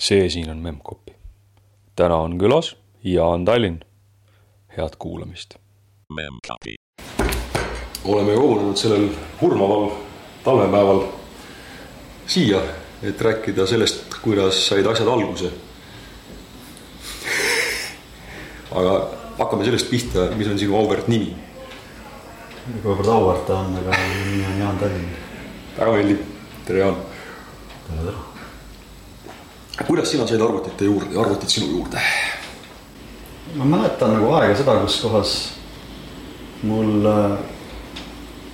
see siin on Memcpy. täna on külas Jaan Tallinn. head kuulamist. Memcpy. oleme kogunenud sellel hurmaval talvepäeval siia, et rääkida sellest, kuidas said asjad alguse. aga hakkame sellest pihta, mis on sinu auväärt nimi. kuivõrd auväärt ta on, aga nimi on Jaan Tallinn. väga meeldib, tere Jaan. tere, tere. Kuidas sina said arvutite juurde ja arvutid sinu juurde? ma mäletan nagu aega seda, kus kohas mul äh,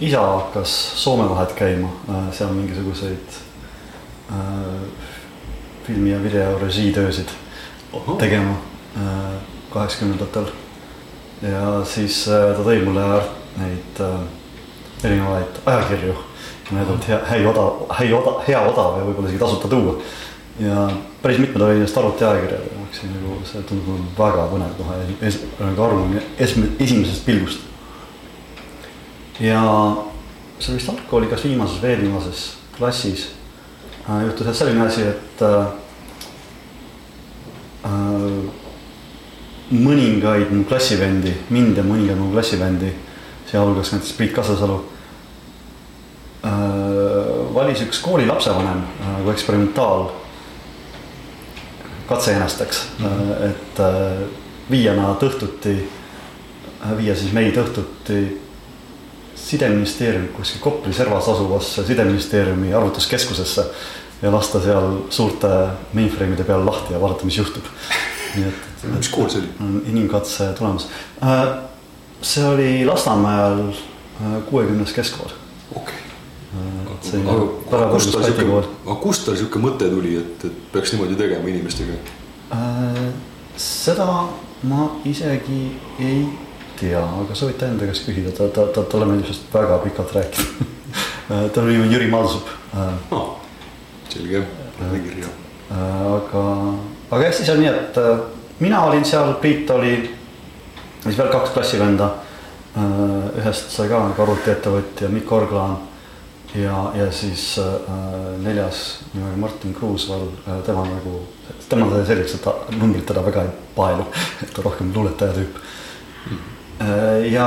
isa hakkas Soome vahet käima äh, seal mingisuguseid äh, filmi ja video režiitöösid tegema äh, kaheksakümnendatel. ja siis äh, ta tõi mulle neid äh, erinevaid ajakirju. Need olid hea, häi odav, häi odav, hea odav ja võib-olla isegi tasuta tuua. Ja päris mitmed olid neist arvutiajakirjad ja ma hakkasin nagu, see tundub mulle väga põnev kohe es, nagu arvamine es, esimesest pilgust. ja see vist algkooli kas viimases või eelviimases klassis äh, juhtus jah selline asi, et äh, äh, mõningaid mu klassivendi, mind ja mõningaid mu klassivendi, sealhulgas näiteks Priit Kasasalu äh,. valis üks kooli lapsevanem äh, kui eksperimentaal katsejänesteks mm, -hmm. et äh, viia nad õhtuti, viia siis meid õhtuti sideministeeriumi kuskil Kopli servas asuvasse sideministeeriumi arvutuskeskusesse ja lasta seal suurte mainframe'ide peal lahti ja vaadata, mis juhtub. nii et, mis kool see oli? inimkatse tulemas. see oli Lasnamäel kuuekümnes keskkool. Aga, oli aga kust tal kool. aga kust tal siuke mõte tuli, et, et peaks niimoodi tegema inimestega? Äh, seda ma isegi ei tea, aga sa võid ta enda käest küsida, ta, ta, ta, talle meeldib sellest väga pikalt rääkida tal oli nimi Jüri Malsup äh, ah, selge, nimekirja. äh, aga, aga jah, siis on nii, et äh, mina olin seal, Priit oli, siis veel kaks klassivenda. ühest sai ka nagu arvutiettevõtja Mikk Orglaan ja, ja siis äh, neljas nimega Martin Kruusval, tema nagu, tema sai selgeks, et ta, numbrid teda väga ei paelu, et ta rohkem luuletaja tüüp. ja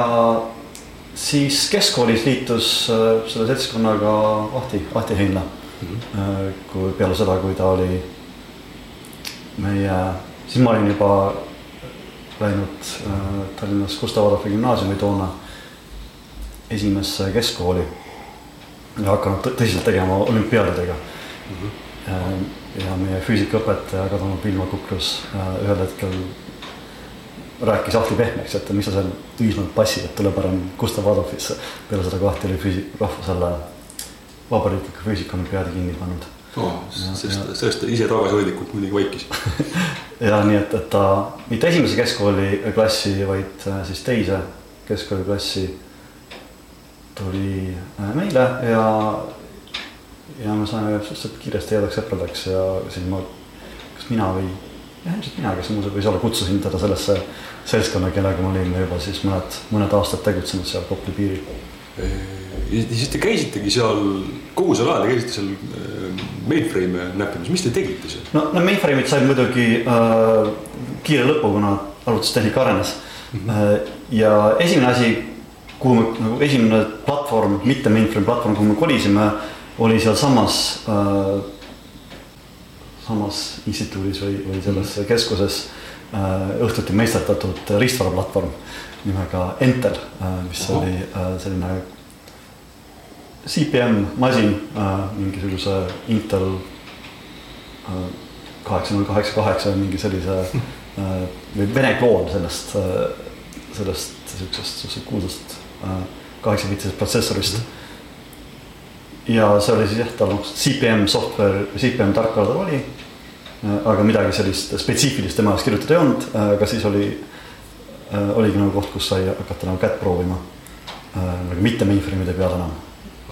siis keskkoolis liitus äh, selle seltskonnaga Ahti, Ahti Heinla mm. -hmm. kui peale seda, kui ta oli meie, siis ma olin juba läinud äh, Tallinnas Gustav Adolfi gümnaasiumi toona esimesse keskkooli hakanud tõ- tõsiselt tegema olümpiaadidega mm. -hmm. ja meie füüsikaõpetaja kadunud Vilma Kukrus äh, ühel hetkel rääkis Ahti pehmeks, et mis sa seal Ühismäelt passid, et tule parem Gustav Adolfisse. peale seda, kui Ahti oli füüsi-, rahva selle vabariikliku füüsikaolümpiaadi kinni pannud. Oh, sest ta ise tagasihoidlikult muidugi vaikis. ja nii, et, et ta mitte esimese keskkooli klassi, vaid äh, siis teise keskkooliklassi tuli äh, meile ja, ja me saime suhteliselt kiiresti headeks sõpradeks ja siis ma, kas mina või, jah ilmselt mina, kes muuseas võis olla, kutsusin teda sellesse seltskonna, kellega me olime juba siis mõned, mõned aastad tegutsenud seal Kopli piiril. ja siis te käisitegi seal, kogu selle aja te käisite seal äh, mainframe'e näppimas, mis te tegite seal? no need mainframe'id said muidugi äh, kiire lõpu, kuna arvutustehnika arenes mm. -hmm. ja esimene asi, kuhu me nagu esimene platvorm, mitte mainframe platvorm, kuhu me kolisime, oli sealsamas äh,. samas instituudis või, või selles -hmm. keskuses äh, õhtuti meisterdatud riistvaraplatvorm nimega Entel äh,, mis Oho. oli äh, selline CPM masin äh, mingisuguse Intel äh, kaheksa null kaheksa kaheksa mingi sellise äh, või vene kloon sellest äh,, sellest siuksest, siuksest kuulsast äh, kaheksabiitsisest protsessorist mm. -hmm. ja see oli siis jah, tal noh CPM software, CPM tarkvara tal oli äh,. aga midagi sellist spetsiifilist tema jaoks kirjutada ei olnud äh,, aga siis oli oligi nagu koht, kus sai hakata nagu kätt proovima nagu mitte mainframe'ide peal enam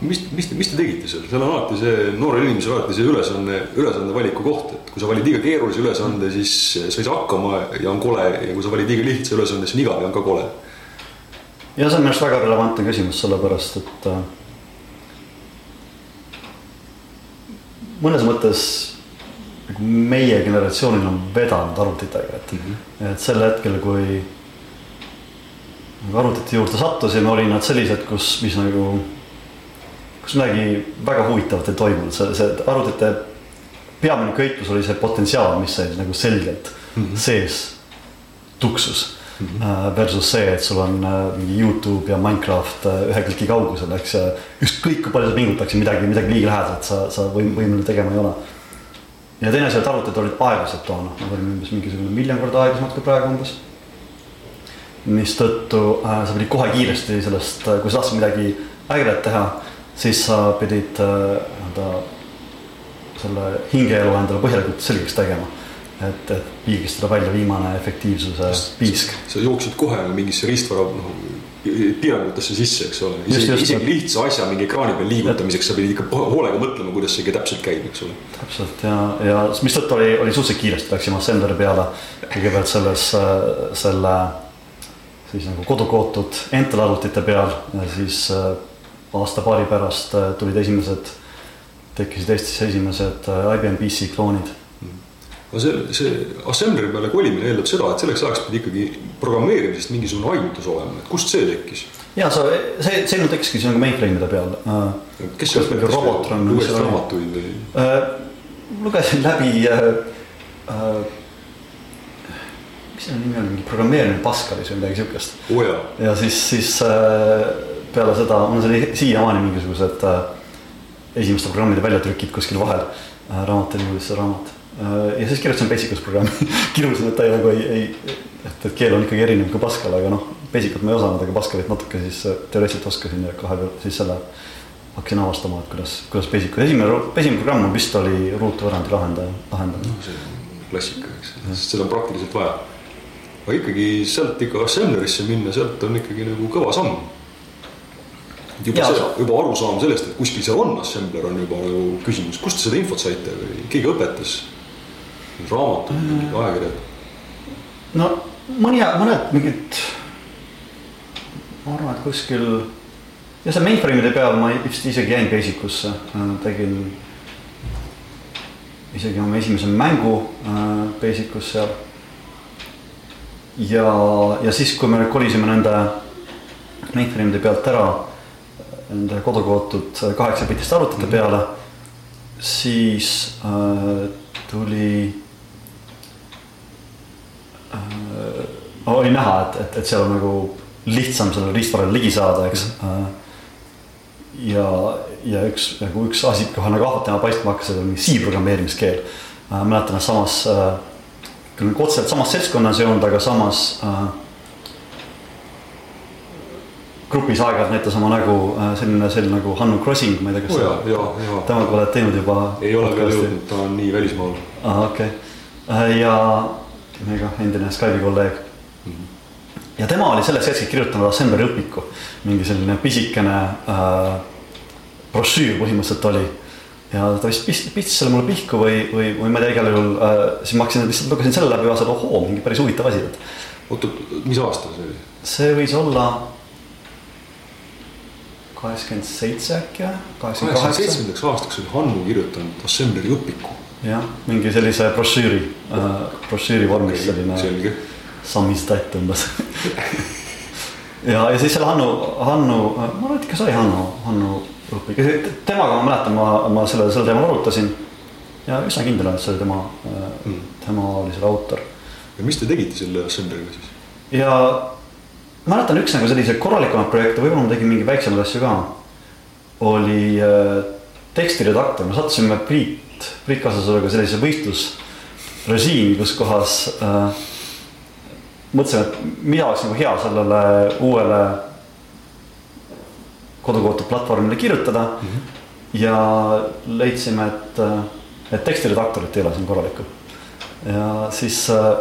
mis, mis, mis te tegite seal, seal on alati see noorel inimesel alati see ülesanne, ülesande valiku koht, et kui sa valid liiga keerulise ülesande, siis sa ei saa hakkama ja on kole ja kui sa valid liiga lihtsa ülesande, siis on igav ja on ka kole. Ja see on minu arust väga relevantne küsimus, sellepärast et äh, mõnes mõttes nagu meie generatsioonil on vedanud arvutitega, et mm, -hmm. et sel hetkel, kui nagu arvutite juurde sattusime, olid nad sellised, kus, mis nagu, kus midagi väga huvitavat ei toimunud, see, see arvutite peamine köitlus oli see potentsiaal, mis sai nagu selgelt mm -hmm. sees tuksus mm. -hmm. Versus see, et sul on äh, mingi Youtube ja Minecraft äh, ühe kliki kaugusel, eks. ükskõik kui palju sa pingutaksid midagi, midagi liiga lähedalt sa, sa võim-, võimeline tegema ei ole. ja teine asi, et arvutid olid aeglased toona, nad olid umbes mingisugune miljon korda aeglasemad kui praegu umbes. mistõttu äh, sa pidid kohe kiiresti sellest, kui sa tahtsid midagi ägedat teha, siis sa pidid nii-öelda äh, selle hingeelu endale põhjalikult selgeks tegema et, et piigistada välja viimane efektiivsuse piisk. sa jooksid kohe mingisse riistvara noh, piirangutesse sisse, eks ole. isegi, lihtsa asja mingi ekraani peal liigutamiseks sa pidid ikka hoolega mõtlema, kuidas see täpselt käib, eks ole. täpselt ja, ja mistõttu oli, oli suhteliselt kiiresti läksime Assembleri peale. kõigepealt selles, selle siis nagu kodukootud Intel arvutite peal ja siis äh, aasta-paari pärast äh, tulid esimesed, tekkisid Eestis esimesed äh, IBM PC kloonid aga see, see assembleri peale kolimine eeldab seda, et selleks ajaks pidi ikkagi programmeerimisest mingisugune ainutus olema, et kust see tekkis? ja sa, see, see nüüd tekkiski nagu mainframe'ide peal. kes sealt võttis robot lugesid raamatuid või äh,? lugesin läbi äh,. Äh, mis selle nimi on, mingi programmeerimine Pascalis või midagi siukest oh,. ja siis, siis äh, peale seda on seal siiamaani mingisugused äh, esimeste programmide väljatrükid kuskil vahel äh,. raamat oli uudis raamat Äh, ja siis kirjutasin Basicus programmi. Kirusin, et ta ei nagu ei, ei, et, et keel on ikkagi erinev kui Pascal, aga noh, Basicut ma ei osanud, aga Pascalit natuke siis äh, teoreetiliselt oskasin ja kahe peal siis selle hakkasin avastama, et kuidas, kuidas Basicu, esimene, esimene programm vist oli ruutvõrrandi lahendaja, lahendamine. No,. see on klassika, eks, sest seda on praktiliselt vaja. aga ikkagi sealt ikka assemblerisse minna, sealt on ikkagi nagu kõva samm. Juba ja, see, juba arusaam sellest, et kuskil seal on assembler, on juba nagu küsimus, kust te seda infot saite? Või keegi õpetas raamatud mm., ajakirjad? no mõni, mõned mingid, ma arvan, et kuskil ja see mainframe'ide peal ma vist isegi jäin basic usse, äh, tegin isegi oma esimese mängu äh, basic us seal. ja, ja siis, kui me kolisime nende mainframe'ide pealt ära nende kodukootud kaheksapitiste arvutite mm -hmm. peale, siis äh, tuli oli näha, et, et, et seal on nagu lihtsam sellele riistvarale ligi saada, eks. -hmm. ja, ja üks nagu üks asi kohe nagu ahvatlema paistma hakkas, oli C programmeerimiskeel mäletan, et samas äh,, küll nagu otseselt samas seltskonnas ei olnud, aga samas äh, grupis aeg-ajalt näitas oma nägu äh, selline, selline nagu Hanno Crossing, ma ei tea, kas oh, sa temaga oled teinud juba. ei ole veel jõudnud, ta on nii välismaal. aa, okei okay., äh, ja meiega endine Skype'i kolleeg. Ja tema oli selleks hetkeks kirjutanud Assembleri õpiku, mingi selline pisikene äh, brošüür põhimõtteliselt oli. ja ta vist pistis, pistis selle mulle pihku või, või, või ma ei tea, igal juhul äh, siis ma hakkasin lihtsalt lugesin selle läbi vaatasin, ohoo, mingi päris huvitav asi, et. oota, mis aasta see oli? see võis olla kaheksakümmend seitse äkki või? kaheksakümne seitsmendaks aastaks oli Hannu kirjutanud Assembleri õpiku jah, mingi sellise brošüüri äh,, brošüüri vormis okay, selline samizdat umbes ja, ja siis selle Hannu, Hannu, ma arvan, et ikka sai Hannu, Hannu õpik, temaga ma mäletan, ma, ma selle, sel teemal arutasin. ja üsna kindel olen, et see oli tema mm., tema oli selle autor. ja mis te tegite selle Assembliga siis? ja mäletan üks nagu selliseid korralikumaid projekte, võib-olla ma tegin mingeid väiksemaid asju ka. oli äh, tekstiredaktor, me sattusime Priit Priit, Kassasaluga sellise võistlusrežiimi, kus kohas äh, mõtlesime, et mida oleks nagu hea sellele uuele kodukootud platvormile kirjutada mm. -hmm. ja leidsime, et, et tekstiredaktorit ei ole siin korralikku. ja siis äh,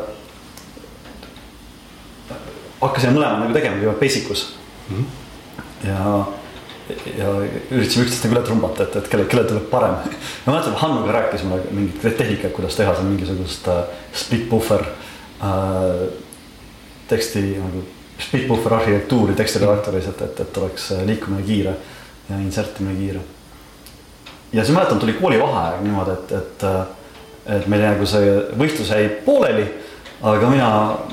hakkasime mõlemad nagu tegema kõigepealt Basicus mm. -hmm. ja ja üritasime üksteist nagu üle trumbata, et, et kellel, kellel tuleb parem. ma mäletan, Hannuga rääkisime mingit tehnikat, kuidas teha seal mingisugust äh, split buffer äh, teksti nagu split buffer arhitektuuri tekstiredaktoris, et, et, et oleks äh, liikumine kiire ja insert imine kiire. ja siis mäletan, tuli koolivaheaeg niimoodi, et, et, äh, et meil nagu see võistlus jäi pooleli. aga mina,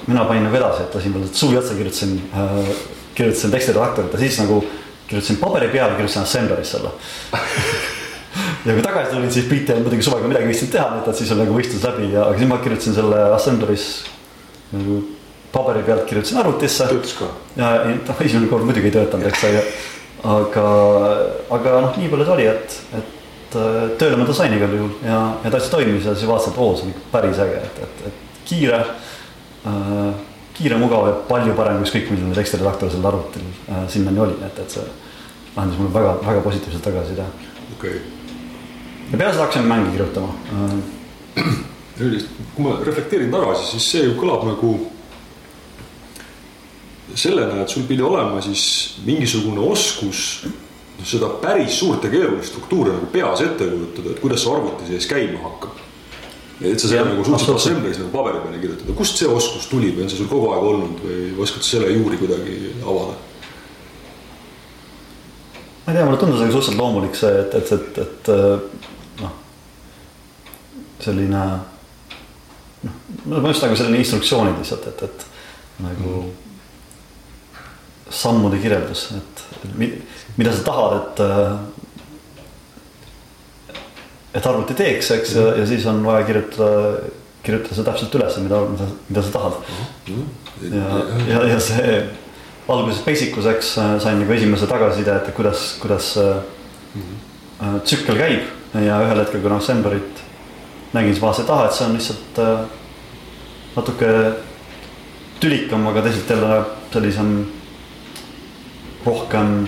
mina panin nagu edasi, et lasin veel suvi otsa kirjutasin äh,, kirjutasin tekstiredaktorit ja siis nagu kirjutasin paberi peale, kirjutasin assembleris selle ja kui tagasi tulin, siis Priit ei olnud muidugi suvega midagi viitsinud teha, nii et siis oli nagu võistlus läbi ja, aga siis ma kirjutasin selle assembleris nagu paberi pealt kirjutasin arvutisse. töötas ka? noh, esimene kord muidugi ei töötanud, eks ole, aga, aga noh, nii palju ta oli, et, et äh, tööle ma ta sain igal juhul ja, ja täitsa toimis ja siis vaatasin, et oo, see on ikka päris äge, et, et, et kiire äh,, kiire, mugav ja palju parem kui ükskõik milline tekstiredaktor sellel arvutil äh, sinnani oli, et, et see andis mulle väga, väga positiivset tagasiside. okei okay. ja peale seda hakkasin mänge kirjutama äh, kui ma reflekteerin tagasi, siis see ju kõlab nagu sellena, et sul pidi olema siis mingisugune oskus seda päris suurt ja keerulist struktuuri nagu peas ette kujutada, et kuidas see arvuti sees käima hakkab. et sa seda nagu suutsid assembleris nagu paberi peale kirjutada, kust see oskus tuli või on see sul kogu aeg olnud või oskad sa selle juuri kuidagi avada? ma ei tea, mulle tundus nagu suhteliselt loomulik see, et, et, et, et noh, selline noh, minu meelest nagu selline instruktsioonid lihtsalt, et, et nagu mm sammude kirjeldus, et mida sa tahad, et. Äh, et arvuti teeks, eks ja, ja siis on vaja kirjutada, kirjutada see täpselt üles, mida, mida, mida sa tahad. ja, ja, ja see alguses basic us, eks sain nagu esimese tagasiside, et kuidas, kuidas äh, tsükkel käib ja ühel hetkel, kui noh, Assemblerit nägin, siis vaatasin, et ah, et see on lihtsalt natuke tülikam, aga teisalt jälle sellisem rohkem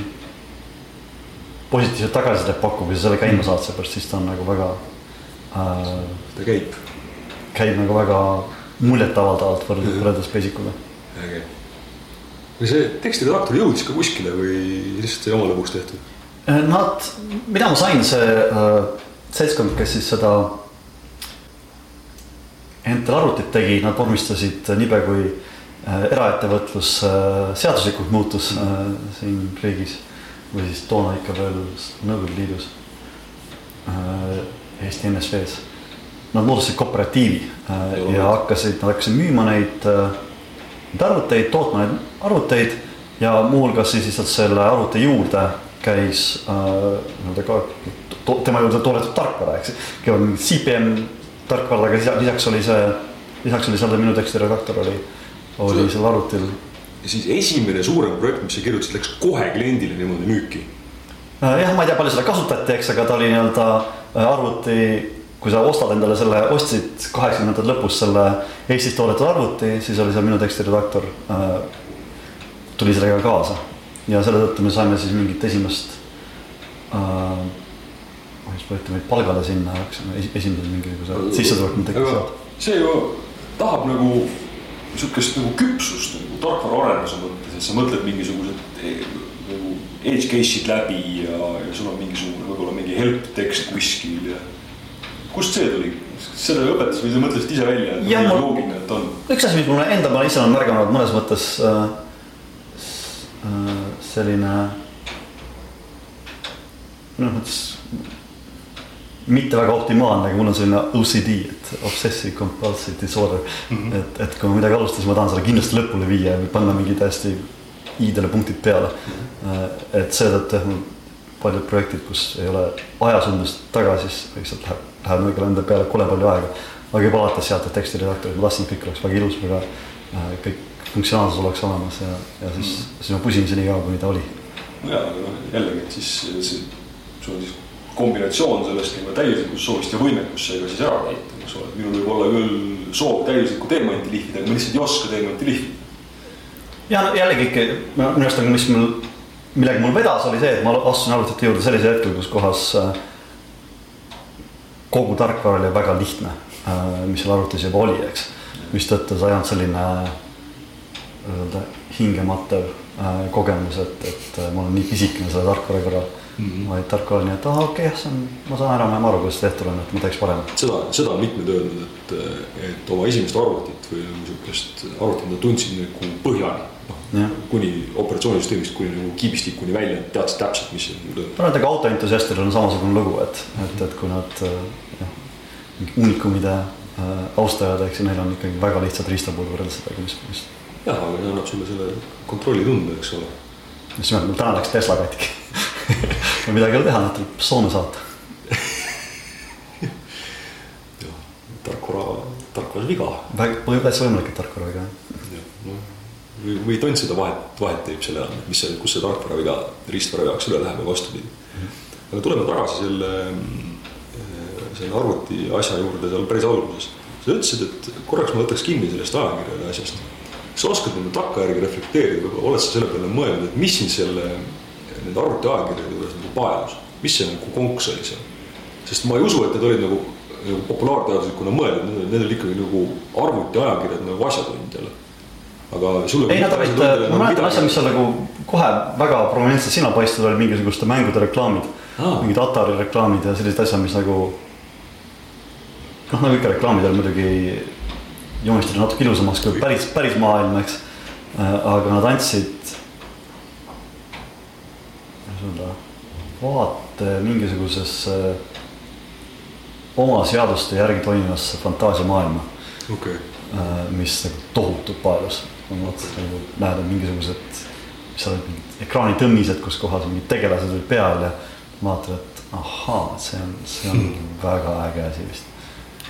positiivset tagasisidet pakub ja sa selle käima saad, seepärast siis ta on nagu väga äh,. ta käib. käib nagu väga muljetavaldavalt võrreldes, võrreldes Basic uga. äge. või see tekstiredaktor jõudis ka kuskile või lihtsalt sai oma lõbuks tehtud? Äh, nad, mida ma sain, see äh, seltskond, kes siis seda Intel arvutit tegi, nad vormistasid niipea kui Äh, eraettevõtlus äh, seaduslikult muutus äh, siin riigis või siis toona ikka veel Nõukogude Liidus, Eesti NSV-s. Nad moodustasid kooperatiivi ja hakkasid, nad hakkasid müüma neid, neid arvuteid, tootma neid arvuteid ja muuhulgas siis lihtsalt selle arvuti juurde käis nii-öelda ka tema juurde toodetud tarkvara, eks. CPM tarkvara, aga lisaks oli see, lisaks oli seal minu tekstiredaktor oli oli seal arvutil. ja siis esimene suurem projekt, mis sa kirjutasid, läks kohe kliendile niimoodi müüki? Äh, jah, ma ei tea, palju seda kasutati, eks, aga ta oli nii-öelda äh, arvuti, kui sa ostad endale selle, ostsid kaheksakümnendate lõpus selle Eestis toodetud arvuti, siis oli seal minu tekstiredaktor äh,. tuli sellega kaasa ja selle tõttu me saime siis mingit esimest äh,. siis võeti meid palgale sinna, hakkasime esimese mingisuguse sissetuleku tekkis. see ju tahab nagu sihukest nagu küpsust nagu tarkvara arenduse mõttes, et sa mõtled mingisugused eh, nagu edge case'id läbi ja, ja sul on mingisugune võib-olla mingi help tekst kuskil ja. kust see tuli? selle õpetas või sa mõtlesid ise välja, et ma, loogiline, et on? üks asi, mis mulle enda peale ise olen märganud mõnes mõttes äh, äh, selline noh, mõttes mitte väga optimaalne, aga mul on selline OCD, et obsessive compulsive disorder mm. -hmm. et, et kui ma midagi alustan, siis ma tahan selle kindlasti lõpule viia või panna mingi täiesti i-dele punktid peale mm. -hmm. et seetõttu jah, paljud projektid, kus ei ole ajasundust taga, siis lihtsalt läheb, läheb nagu enda peale kole palju aega. aga juba alates sealt, et tekstiredaktorid, ma tahtsin, et kõik oleks väga ilus, väga äh, kõik funktsionaalsus oleks olemas ja, ja siis mm, -hmm. siis ma pusin see nii kaua, kuni ta oli. ja, aga noh, jällegi, et siis see, sul on siis kombinatsioon sellest nagu täiuslikust soovist ja võimekust seega siis ära täita, eks ole, et minul võib olla küll soov täiuslikku teemanti lihvida, aga ma lihtsalt ei oska teemanti lihvida. ja no jällegi ikka, minu arust nagu, mis mul, millega mul vedas, oli see, et ma astusin arvutite juurde sellisel hetkel, kus kohas äh, kogu tarkvara oli väga lihtne, äh, mis seal arvutis juba oli, eks. mistõttu sai ainult selline nii-öelda hingematev äh, kogemus, et, et ma olen nii pisikene selle tarkvara kõrval mm. -hmm. vaid tarkvara oli nii, et ahah, okei okay,, see on, ma saan ma aru, kuidas tehtud on, et ma teeks paremini. seda, seda on mitmed öelnud, et, et oma esimest arvutit või nagu sihukest arvutit nad tundsid nagu põhjani. noh, kuni operatsioonisüsteemist kuni nagu kiibistikuni välja, teadsid täpselt, mis seal töötab. ma arvan, et ega autoentusiastidel on samasugune lugu, et, et, et kui nad jah unikumide äh, austajad, eks ju, neil on ikkagi väga lihtsad riistapuud võrreldes sellega, mis, mis. jah, aga see annab sulle selle kontrollitunde, eks ole. just nimelt, mul täna läks Tesla katki no midagi ei ole teha, nad tuleb Soome saata jah, tarkvara, tarkvara viga. väga, täitsa võimalik, et tarkvara viga, jah. noh, või, või tont seda vahet, vahet teeb selle all, mis see, kus see tarkvara viga riistvara jaoks üle läheb ja vastupidi. aga tuleme tagasi selle, selle arvuti asja juurde seal päris alguses. sa ütlesid, et korraks ma võtaks kinni sellest ajakirjade asjast. kas sa oskad nende takkajärgi reflekteerida, võib-olla oled sa selle peale mõelnud, et mis sind selle, nende arvuti ajakirjade juures nagu paelus, mis see nagu konks oli seal? sest ma ei usu, et need olid nagu, nagu populaarteaduslikuna mõeldud, need, need olid ikkagi nagu arvuti ajakirjad nagu asjatundjale aga sulle. ei, nad olid, ma mäletan asja, mis seal nagu kohe väga prominentselt silma paistvad, oli mingisuguste mängude reklaamid ah.. mingid Atari reklaamid ja sellised asjad, mis nagu. noh, nagu ikka reklaamidel muidugi joonistati natuke ilusamaks kui päris, päris maailm, eks. aga nad andsid. Öelda, vaate mingisugusesse oma seaduste järgi toimivasse fantaasiamaailma okay.. mis nagu tohutult paelus on vaata nagu näed, on mingisugused, mis olid mingid ekraanitõmmised, kus kohas mingid tegelased olid peal ja vaatad, et ahaa, see on, see on hmm. väga äge asi vist.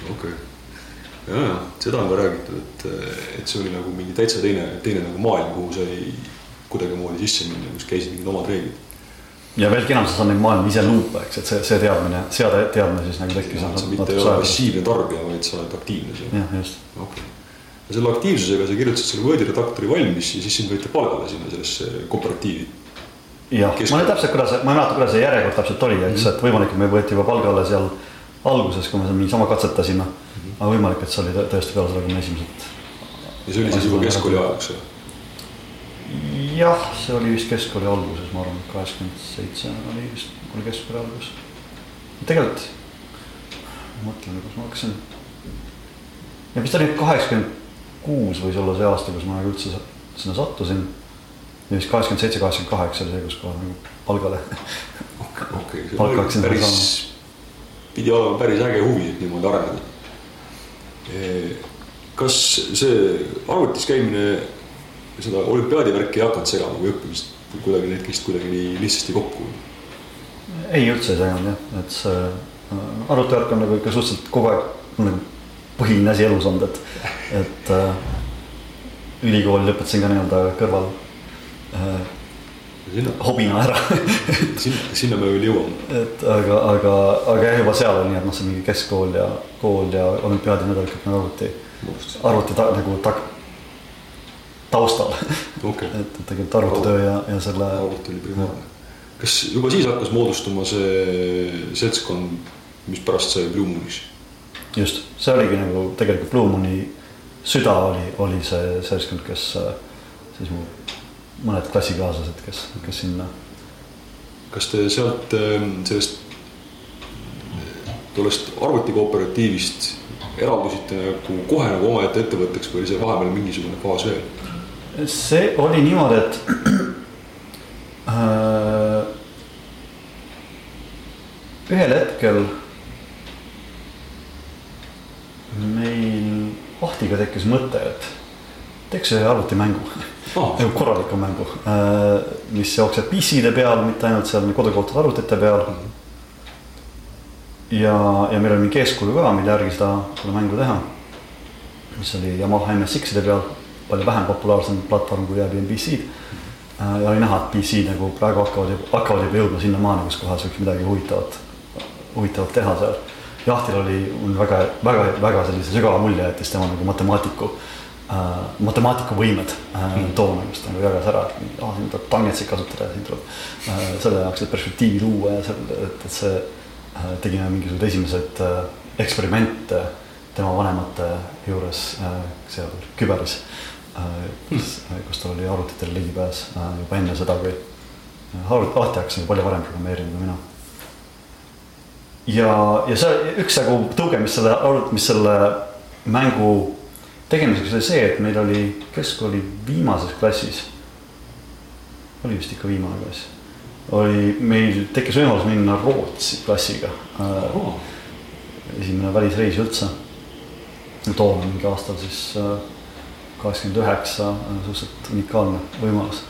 okei okay., ja, ja seda on ka räägitud, et, et see oli nagu mingi täitsa teine, teine nagu maailm, kuhu sai kuidagimoodi sisse minna, kus käisid mingid omad reeglid ja veelgi enam, sa saad neid maailma ise luua, eks, et see, see teadmine, seade teadmine siis nagu tekkis. sa mitte ei ole passiivne tarbija, vaid sa oled aktiivne seal. jah, just. okei okay ja selle aktiivsusega sa kirjutasid selle Wordi redaktori valmis ja siis sind võeti palgale sinna sellesse kooperatiivi. jah, ma ei täpselt, kuidas, ma ei mäleta, kuidas see järjekord täpselt oli, eks mm, -hmm. et võimalik, et me võeti juba palgale seal alguses, kui me seal niisama katsetasime mm. -hmm. aga võimalik, et see oli tõesti peale seda, kui me esimesed. ja see oli siis juba keskkooli ajal, eks ju? Jah, see oli vist keskkooli alguses, ma arvan, kaheksakümmend seitse oli vist, oli keskkooli algus. tegelikult, mõtlen, kus ma hakkasin. ja vist oli kaheksakümmend kuus võis olla see aasta, kus ma nagu üldse sinna sattusin. ja vist kaheksakümmend seitse, kaheksakümmend kaheksa oli see, kus kohe nagu palgale. okei, see oli päris, pidi olema päris äge huvi, et niimoodi areneda. kas see arvutis käimine, seda olümpiaadivärki ei hakanud segama või õppimist kuidagi need käisid kuidagi nii lihtsasti kokku? ei, üldse ei seganud jah, et see äh, arvutivärk on nagu ikka suhteliselt kogu aeg nagu põhiline asi elus olnud, et, et äh, ülikooli lõpetasin ka nii-öelda kõrval äh, sinna. hobina ära sinna, sinna me veel jõuame. et aga, aga, aga jah, juba seal oli nii, et noh, see mingi keskkool ja kool ja olümpiaadid, need olid kõik nagu arvuti, arvuti ta, nagu ta, taustal okay. et, et tegelikult arvutitöö ja, ja selle. arvuti oli primaarne. kas juba siis hakkas moodustuma see seltskond, mis pärast sai Blue Moonis? just, see oligi nagu tegelikult Blue Mooni süda oli, oli see seltskond, kes siis mu mõned klassikaaslased, kes, kes sinna. kas te sealt ähm, sellest, tollest arvutikooperatiivist eraldusite nagu kohe nagu omaette ettevõtteks või oli see vahepeal mingisugune faas veel? See oli niimoodi, et äh, ühel hetkel meil Ahtiga tekkis mõte, et teeks ühe arvutimängu oh., nagu korraliku mängu, äh, mis jookseb PC-de peal, mitte ainult seal kodukohtade arvutite peal. ja, ja meil oli mingi eeskuju ka, mille järgi seda, seda mängu teha. mis oli Yamaha MSX-ide peal, palju vähem populaarsem platvorm kui PC-d. Äh, ja oli näha, et PC-d nagu praegu hakkavad, hakkavad juba jõudma sinnamaani, kus kohas võiks midagi huvitavat, huvitavat teha seal Jahtil oli mul väga, väga, väga sellise sügava mulje jättis tema nagu matemaatiku äh,, matemaatika võimed äh, mm. toona, kus ta nagu jagas ära, et ah, siin tuleb tangentsit kasutada ja siin tuleb äh, selle jaoks, perspektiivi luua ja selle, et, et see äh, tegime mingisuguseid esimesed äh, eksperimente tema vanemate juures äh, seal küberis kus mm., kus tal oli arvutitele ligipääs äh, juba enne seda, kui äh, arvuti alati hakkas nagu palju varem programmeerima kui mina ja, ja see üks nagu tõuge, mis selle, mis selle mängu tegemiseks oli see, et meil oli keskkooli viimases klassis. oli vist ikka viimane klass, oli meil tekkis võimalus minna Rootsi klassiga oh.. esimene välisreis üldse. toona mingi aastal siis kaheksakümmend üheksa, suhteliselt unikaalne võimalus.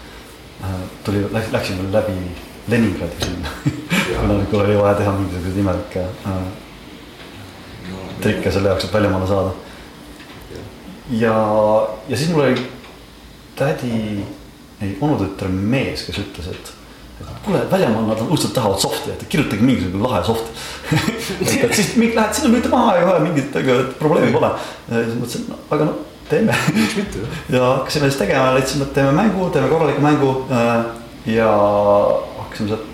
tuli, läksin veel läbi Leningradi sinna kuna oli vaja teha mingisuguseid imelikke äh, trikke selle jaoks, et väljamaale saada. ja, ja siis mul oli tädi, ei onutütre mees, kes ütles, et kuule, väljamaal nad õudselt tahavad soft'i, et kirjutage mingisugune lahe soft et, siis lähed sinna, lülita maha ja kohe mingit probleemi pole. siis mõtlesin, no aga noh, teeme. miks mitte ja hakkasime siis tegema, leidsime, et teeme mängu, teeme korraliku mängu. Äh, ja hakkasime sealt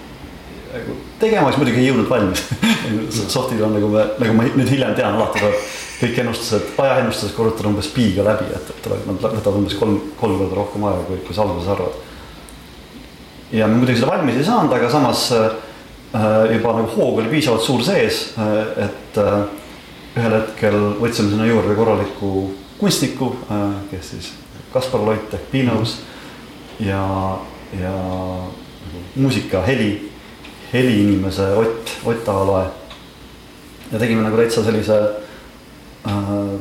nagu tegema, siis muidugi ei jõudnud valmis soft'id on nagu me, nagu ma nüüd hiljem tean, alati tuleb kõik ennustused, ajaennustused korrutada umbes pi-ga läbi, et, et tuleb, nad võtavad umbes kolm, kolm korda rohkem aega, kui, kui sa alguses arvad. ja me muidugi seda valmis ei saanud, aga samas äh, juba nagu hoog oli piisavalt suur sees äh,, et äh, ühel hetkel võtsime sinna juurde korraliku kunstniku äh,, kes siis Kaspar Loit ehk Pinos ja, ja nagu muusika, heli heliinimese Ott, Ott Aaloe. ja tegime nagu täitsa sellise äh,,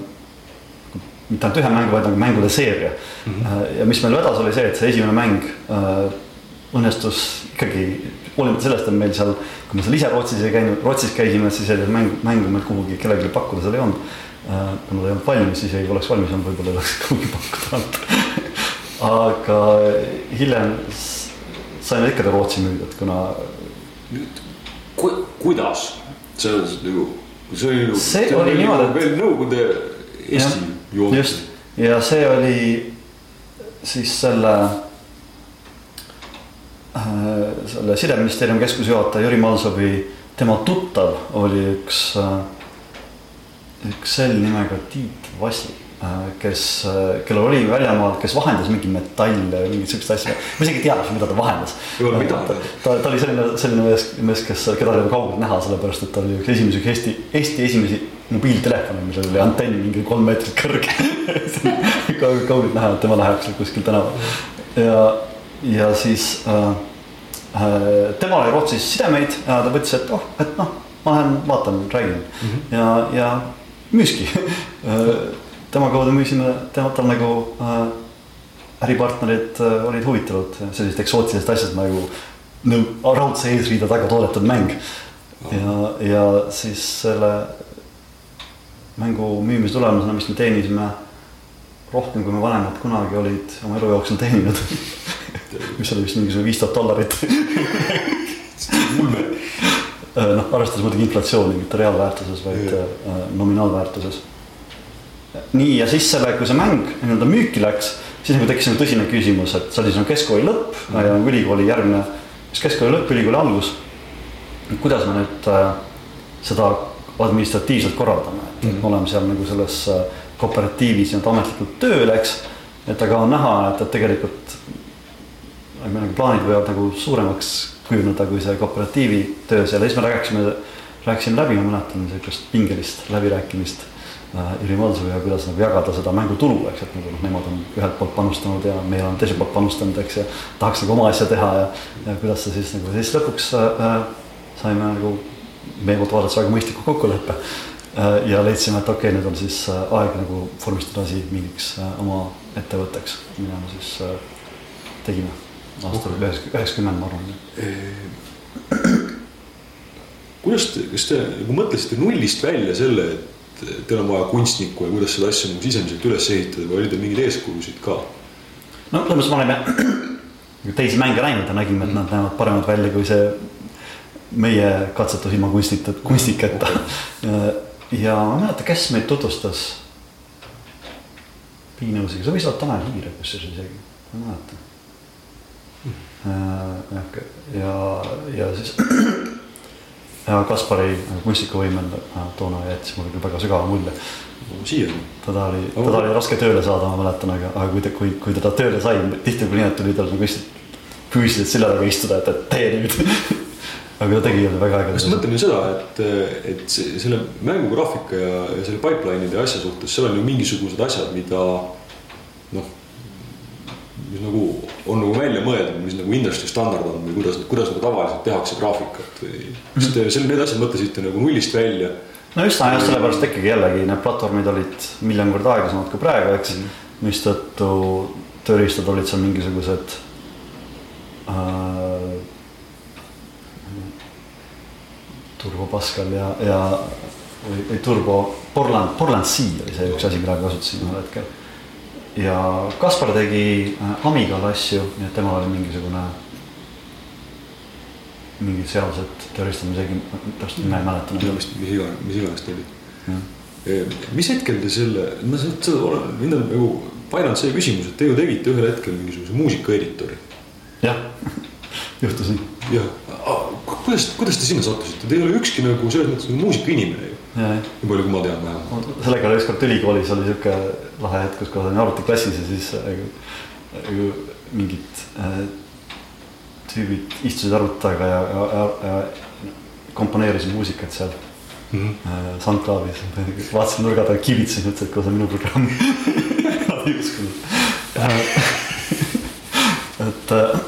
mitte ainult ühe mängu, vaid nagu mängude seeria mm. -hmm. ja mis meil vedas, oli see, et see esimene mäng äh, õnnestus ikkagi, hoolimata sellest, et meil seal, kui me seal ise Rootsis ei käinud, Rootsis käisime, siis sellist mängu, mängu meil kuhugi kellelegi pakkuda seal ei olnud äh,. kuna ta ei olnud valmis, siis ei oleks valmis olnud, võib-olla ei oleks kuhugi pakkuda olnud aga hiljem saime ikka ta Rootsi müüdud, kuna nüüd ku, kuidas, see on nagu, see oli ju. see oli niimoodi, et. veel Nõukogude Eesti joon. just ja see oli siis selle äh,, selle sideministeeriumi keskusjuhataja Jüri Malsovi, tema tuttav oli üks äh,, üks sel nimega Tiit Vassi Äh, kes, kellel oli väljamaal, kes vahendas mingi metalle või mingit siukest asja. ma isegi ei tea, mida ta vahendas. ta, ta, ta oli selline, selline mees, mees, kes, keda oli kaugelt näha, sellepärast et ta oli üks esimesi Eesti, Eesti esimesi mobiiltelefone, millel oli antenn mingi kolm meetrit kõrge kaugelt näha, et tema läheb seal kuskil tänaval. ja, ja siis äh, äh, temal oli Rootsis sidemeid ja ta võttis, et oh, et noh, ma lähen vaatan, räägin mm -hmm. ja, ja müüski tema kaudu müüsime, tema, tal nagu äh, äripartnerid äh, olid huvitatud sellisest eksootilisest asjast nagu no, raudse eesriide taga toodetud mäng. ja, ja siis selle mängu müümise tulemusena, mis me teenisime rohkem, kui me vanemad kunagi olid oma elu jooksul teeninud. Mis oli vist mingisugune viis tuhat dollarit. Ulme noh, arvestades muidugi inflatsiooni, mitte reaalväärtuses, vaid äh, nominaalväärtuses nii ja siis selle, kui see mäng nii-öelda müüki läks, siis nagu tekkis nagu tõsine küsimus, et see oli siis nagu keskkooli lõpp mm -hmm. ja nagu ülikooli järgmine, siis keskkooli lõpp, ülikooli algus. kuidas me nüüd äh, seda administratiivselt korraldame, et mm -hmm. me oleme seal nagu selles äh, kooperatiivis nii-öelda ametlikult tööl, eks. et aga on näha, et, et tegelikult nagu plaanid võivad nagu suuremaks see kooperatiivi töö seal siis me rääkisime, rääkisime läbi, ma mäletan sihukest pingelist läbirääkimist Äh, Jüri Maltsuga ja kuidas nagu jagada seda mängutulu, eks, et nagu noh, nemad on ühelt poolt panustanud ja meie oleme teiselt poolt panustanud, eks, ja tahaks nagu oma asja teha ja, ja kuidas see siis nagu siis lõpuks äh, saime nagu meie poolt vaadates väga mõistliku kokkuleppe äh,. ja leidsime, et okei okay,, nüüd on siis äh, aeg nagu vormistada asi mingiks äh, oma ettevõtteks, mida me siis äh, tegime aastal üheksakümmend, ma arvan. kuidas te, kas te nagu mõtlesite nullist välja selle, et teil on vaja kunstnikku ja kuidas seda asja nagu sisemiselt üles ehitada või oli teil mingeid eeskujusid ka? no selles mõttes me oleme teisi mänge näinud ja nägime, et nad näevad paremad välja kui see meie katsetus ilma kunstita, kunstniketa okay.. ja ma ei mäleta, kes meid tutvustas. Piinausiga, see võis olla Tanel Hiire kusjuures isegi, ma ei mäleta hmm.. ja, ja siis ja Kaspari kunstikavõimel äh, toona jättis mulle küll väga sügava mulje. siiani. teda oli, teda oli raske tööle saada, ma mäletan, aga, aga kui ta, kui, kui teda tööle sai, tihtipeale nii, et tuli tal nagu lihtsalt füüsiliselt selja taga istuda, et, et tee nüüd aga ta tegi jälle väga ägedat. ma mõtlen ju seda, et, et selle mängugraafika ja, ja selle pipeline'ide ja asja suhtes, seal on ju mingisugused asjad, mida noh mis nagu on nagu välja mõeldud, mis nagu industry standard on või kuidas, kuidas nagu tavaliselt tehakse graafikat või. kas te selle, need asjad mõtlesite nagu nullist välja no just, just sellepärast ikkagi jällegi need platvormid olid miljon korda aeglasemad kui praegu, eks mm. -hmm. mistõttu tööriistad olid seal mingisugused äh, Turbo Pascal ja, ja või, või Turbo Portland, Portland C oli see üks asi, mida kasutasin ühel hetkel. Ja Kaspar tegi äh, Amigal asju, nii et temal oli mingisugune mingid seadused tööriistad, ma isegi täpselt nime ei mäleta. mis, mis iganes, mis iganes ta oli. mis hetkel te selle, ma seda mind on nagu painanud see küsimus, et te ju tegite ühel hetkel mingisuguse muusikaeditori. jah juhtus nii. jah, kuidas, kuidas te sinna sattusite, te ei ole ükski nagu selles mõttes muusikainimene ju. Nii palju, kui ma tean vähemalt. sellega oli ükskord ülikoolis oli sihuke lahe hetk, kus olin arvutiklassis ja siis nagu mingid äh, tüübid istusid arvuti taga ja, ja, ja, ja komponeerisid muusikat seal mm -hmm. SoundCloudis. vaatasin nurga taga, kibitsesin, ütlesin, et kuule, see on minu programm Nad ei uskunud et äh,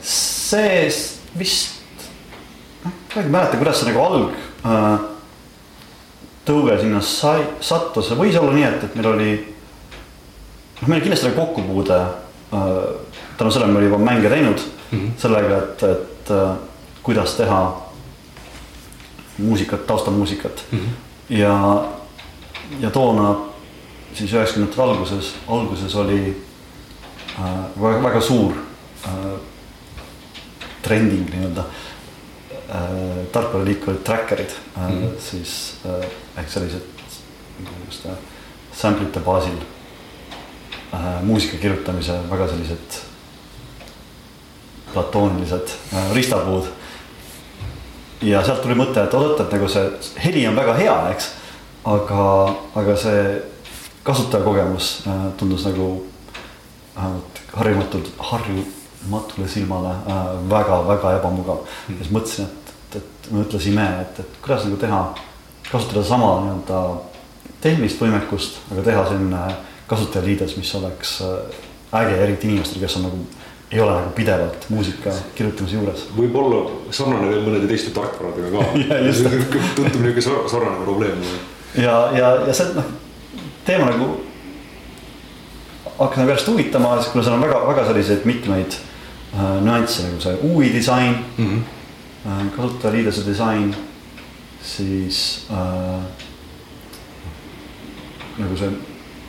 see vist, ma ei mäleta, kuidas see nagu alg äh, tõuge sinna sai, sattus, võis olla nii, et, et meil oli, noh, meil kindlasti oli kokkupuude äh, tänu sellele me olime juba mänge teinud mm -hmm. sellega, et, et äh, kuidas teha muusikat, taustamuusikat mm. -hmm. ja, ja toona siis üheksakümnendate alguses, alguses oli äh, väga, väga suur äh, trending nii-öelda äh,. Tarkvaraliik olid tracker'id äh, mm, -hmm. siis äh, ehk sellised niisuguste sample'ite baasil äh, muusika kirjutamise väga sellised platoonilised äh, ristapuud. ja sealt tuli mõte, et oot-oot, et nagu see heli on väga hea, eks. aga, aga see kasutajakogemus äh, tundus nagu vähemalt harjumatult, harjumatule silmale väga-väga äh, ebamugav mm.. siis mõtlesin, et, et, et mõtlesime, et, et kuidas nagu teha, kasutada sama nii-öelda tehnilist võimekust, aga teha selline kasutajaliides, mis oleks äge, eriti inimestel, kes on nagu ei ole nagu pidevalt muusika kirjutamise juures. võib-olla sarnane veel mõnede teiste tarkvaradega ka tundub niisugune sarnane probleem. ja, ja, ja see noh, teema nagu hakkas nagu järjest huvitama, kuna seal on väga-väga selliseid mitmeid äh, nüansse nagu see UI disain mm, -hmm. Äh, kasutajaliidese disain, siis äh, nagu see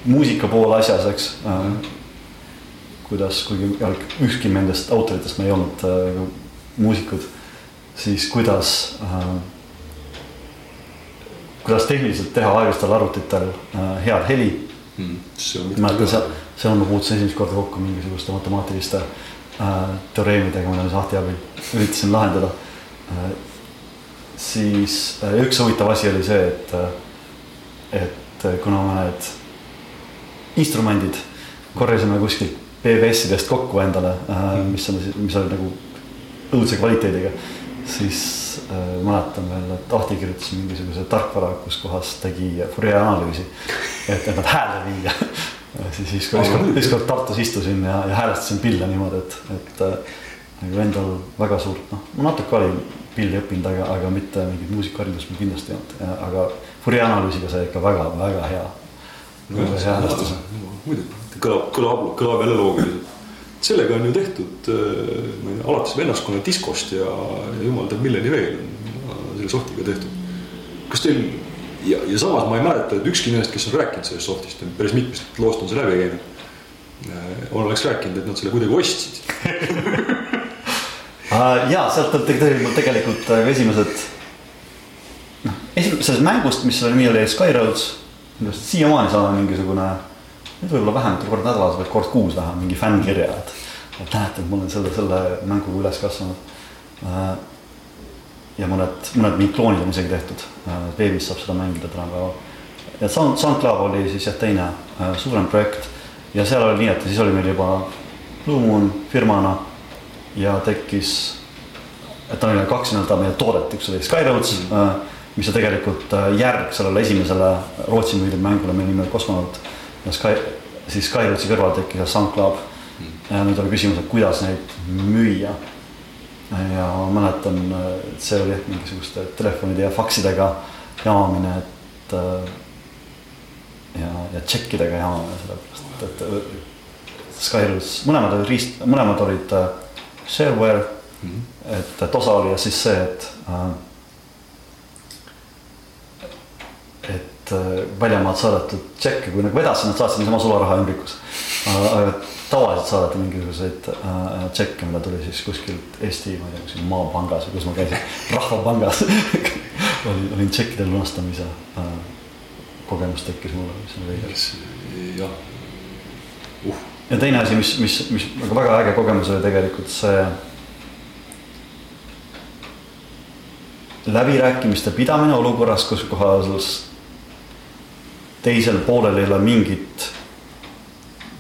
muusika pool asjas, eks äh, kuidas, kuigi ükski nendest autoritest me ei olnud äh, muusikud, siis kuidas äh,, kuidas tehniliselt teha aeglastel arvutitel äh, head heli mm,. mäletan seal, seal ma puutusin esimest korda kokku mingisuguste matemaatiliste äh, teoreemidega, mida ma sahti abil üritasin lahendada. Siis äh, üks huvitav asi oli see, et äh,, et äh, kuna mõned instrumendid korjasime kuskilt BBS-idest kokku endale äh,, mis on, mis oli nagu õudse kvaliteediga. siis äh, mäletan veel, et Ahti kirjutas mingisuguse tarkvara, kus kohas tegi Fourier analüüsi, et, et nad häälde viia siis ükskord, ükskord, ükskord Tartus istusin ja, ja häälestasin pille niimoodi, et, et nagu endal väga suurt, noh, ma natuke olin pilli õppinud, aga, aga mitte mingit muusikaharidust mul kindlasti ei olnud, aga Fourier analüüsiga sai ikka väga-väga hea. väga hea häälestus. muidugi kõlab, kõlab, kõlab jälle loogiliselt. sellega on ju tehtud äh, ma ei tea, alates vennaskonna diskost ja, ja jumal teab milleni veel on selle sohtiga tehtud. kas teil ja, ja samas ma ei mäleta, et ükski nendest, kes on rääkinud sellest sohtist, päris mitmest loost on see läbi käinud. Äh, oleks rääkinud, et nad selle kuidagi ostsid ja sealt on tegelikult, tegelikult äh, esimesed noh, esimesest mängust, mis selle nimi oli Skyroads, siiamaani saame mingisugune nüüd võib-olla vähem, kord nädalas, vaid kord kuus vähem mingi fännkirja, et. et näete, et ma olen selle, selle mänguga üles kasvanud. Äh, ja mõned, mõned mingid kloonid on isegi tehtud, äh, veebis saab seda mängida tänapäeval. ja Sound, SoundCloud oli siis jah, teine äh, suurem projekt ja seal oli nii, et siis oli meil juba Blue Moon firmana ja tekkis, et oli kaks nii-öelda meie toodet, üks oli Skyroads mm., mis on tegelikult järg sellele esimesele Rootsi müüdud mängule, mille nimi oli Cosmonaut ja Sky, siis Skyrootsi kõrval tekkis SoundCloud mm.. ja nüüd oli küsimus, et kuidas neid müüa. ja ma mäletan, et see oli mingisuguste telefonide ja faksidega jamamine, et äh, ja, ja tšekkidega jamamine, sellepärast et, Skyrus, mõlemad olid riist, mõlemad olid äh, shareware mm, -hmm. et, et osa oli siis see, et äh, et väljamaalt saadetud tšekke, kui nagu vedasid, nad saatsid niisama sularaha ümbrikus. aga tavaliselt saadeti mingisuguseid äh, tšekke, mida tuli siis kuskilt Eesti, ma ei tea, kuskil Maapangas või kus ma käisin, Rahvapangas olin, olin tšekkide lunastamise äh, kogemus tekkis mulle, mis on veider. jah, uh. Ja teine asi, mis, mis, mis nagu väga äge kogemus oli tegelikult see läbirääkimiste pidamine olukorras, kus kohas teisel poolel ei ole mingit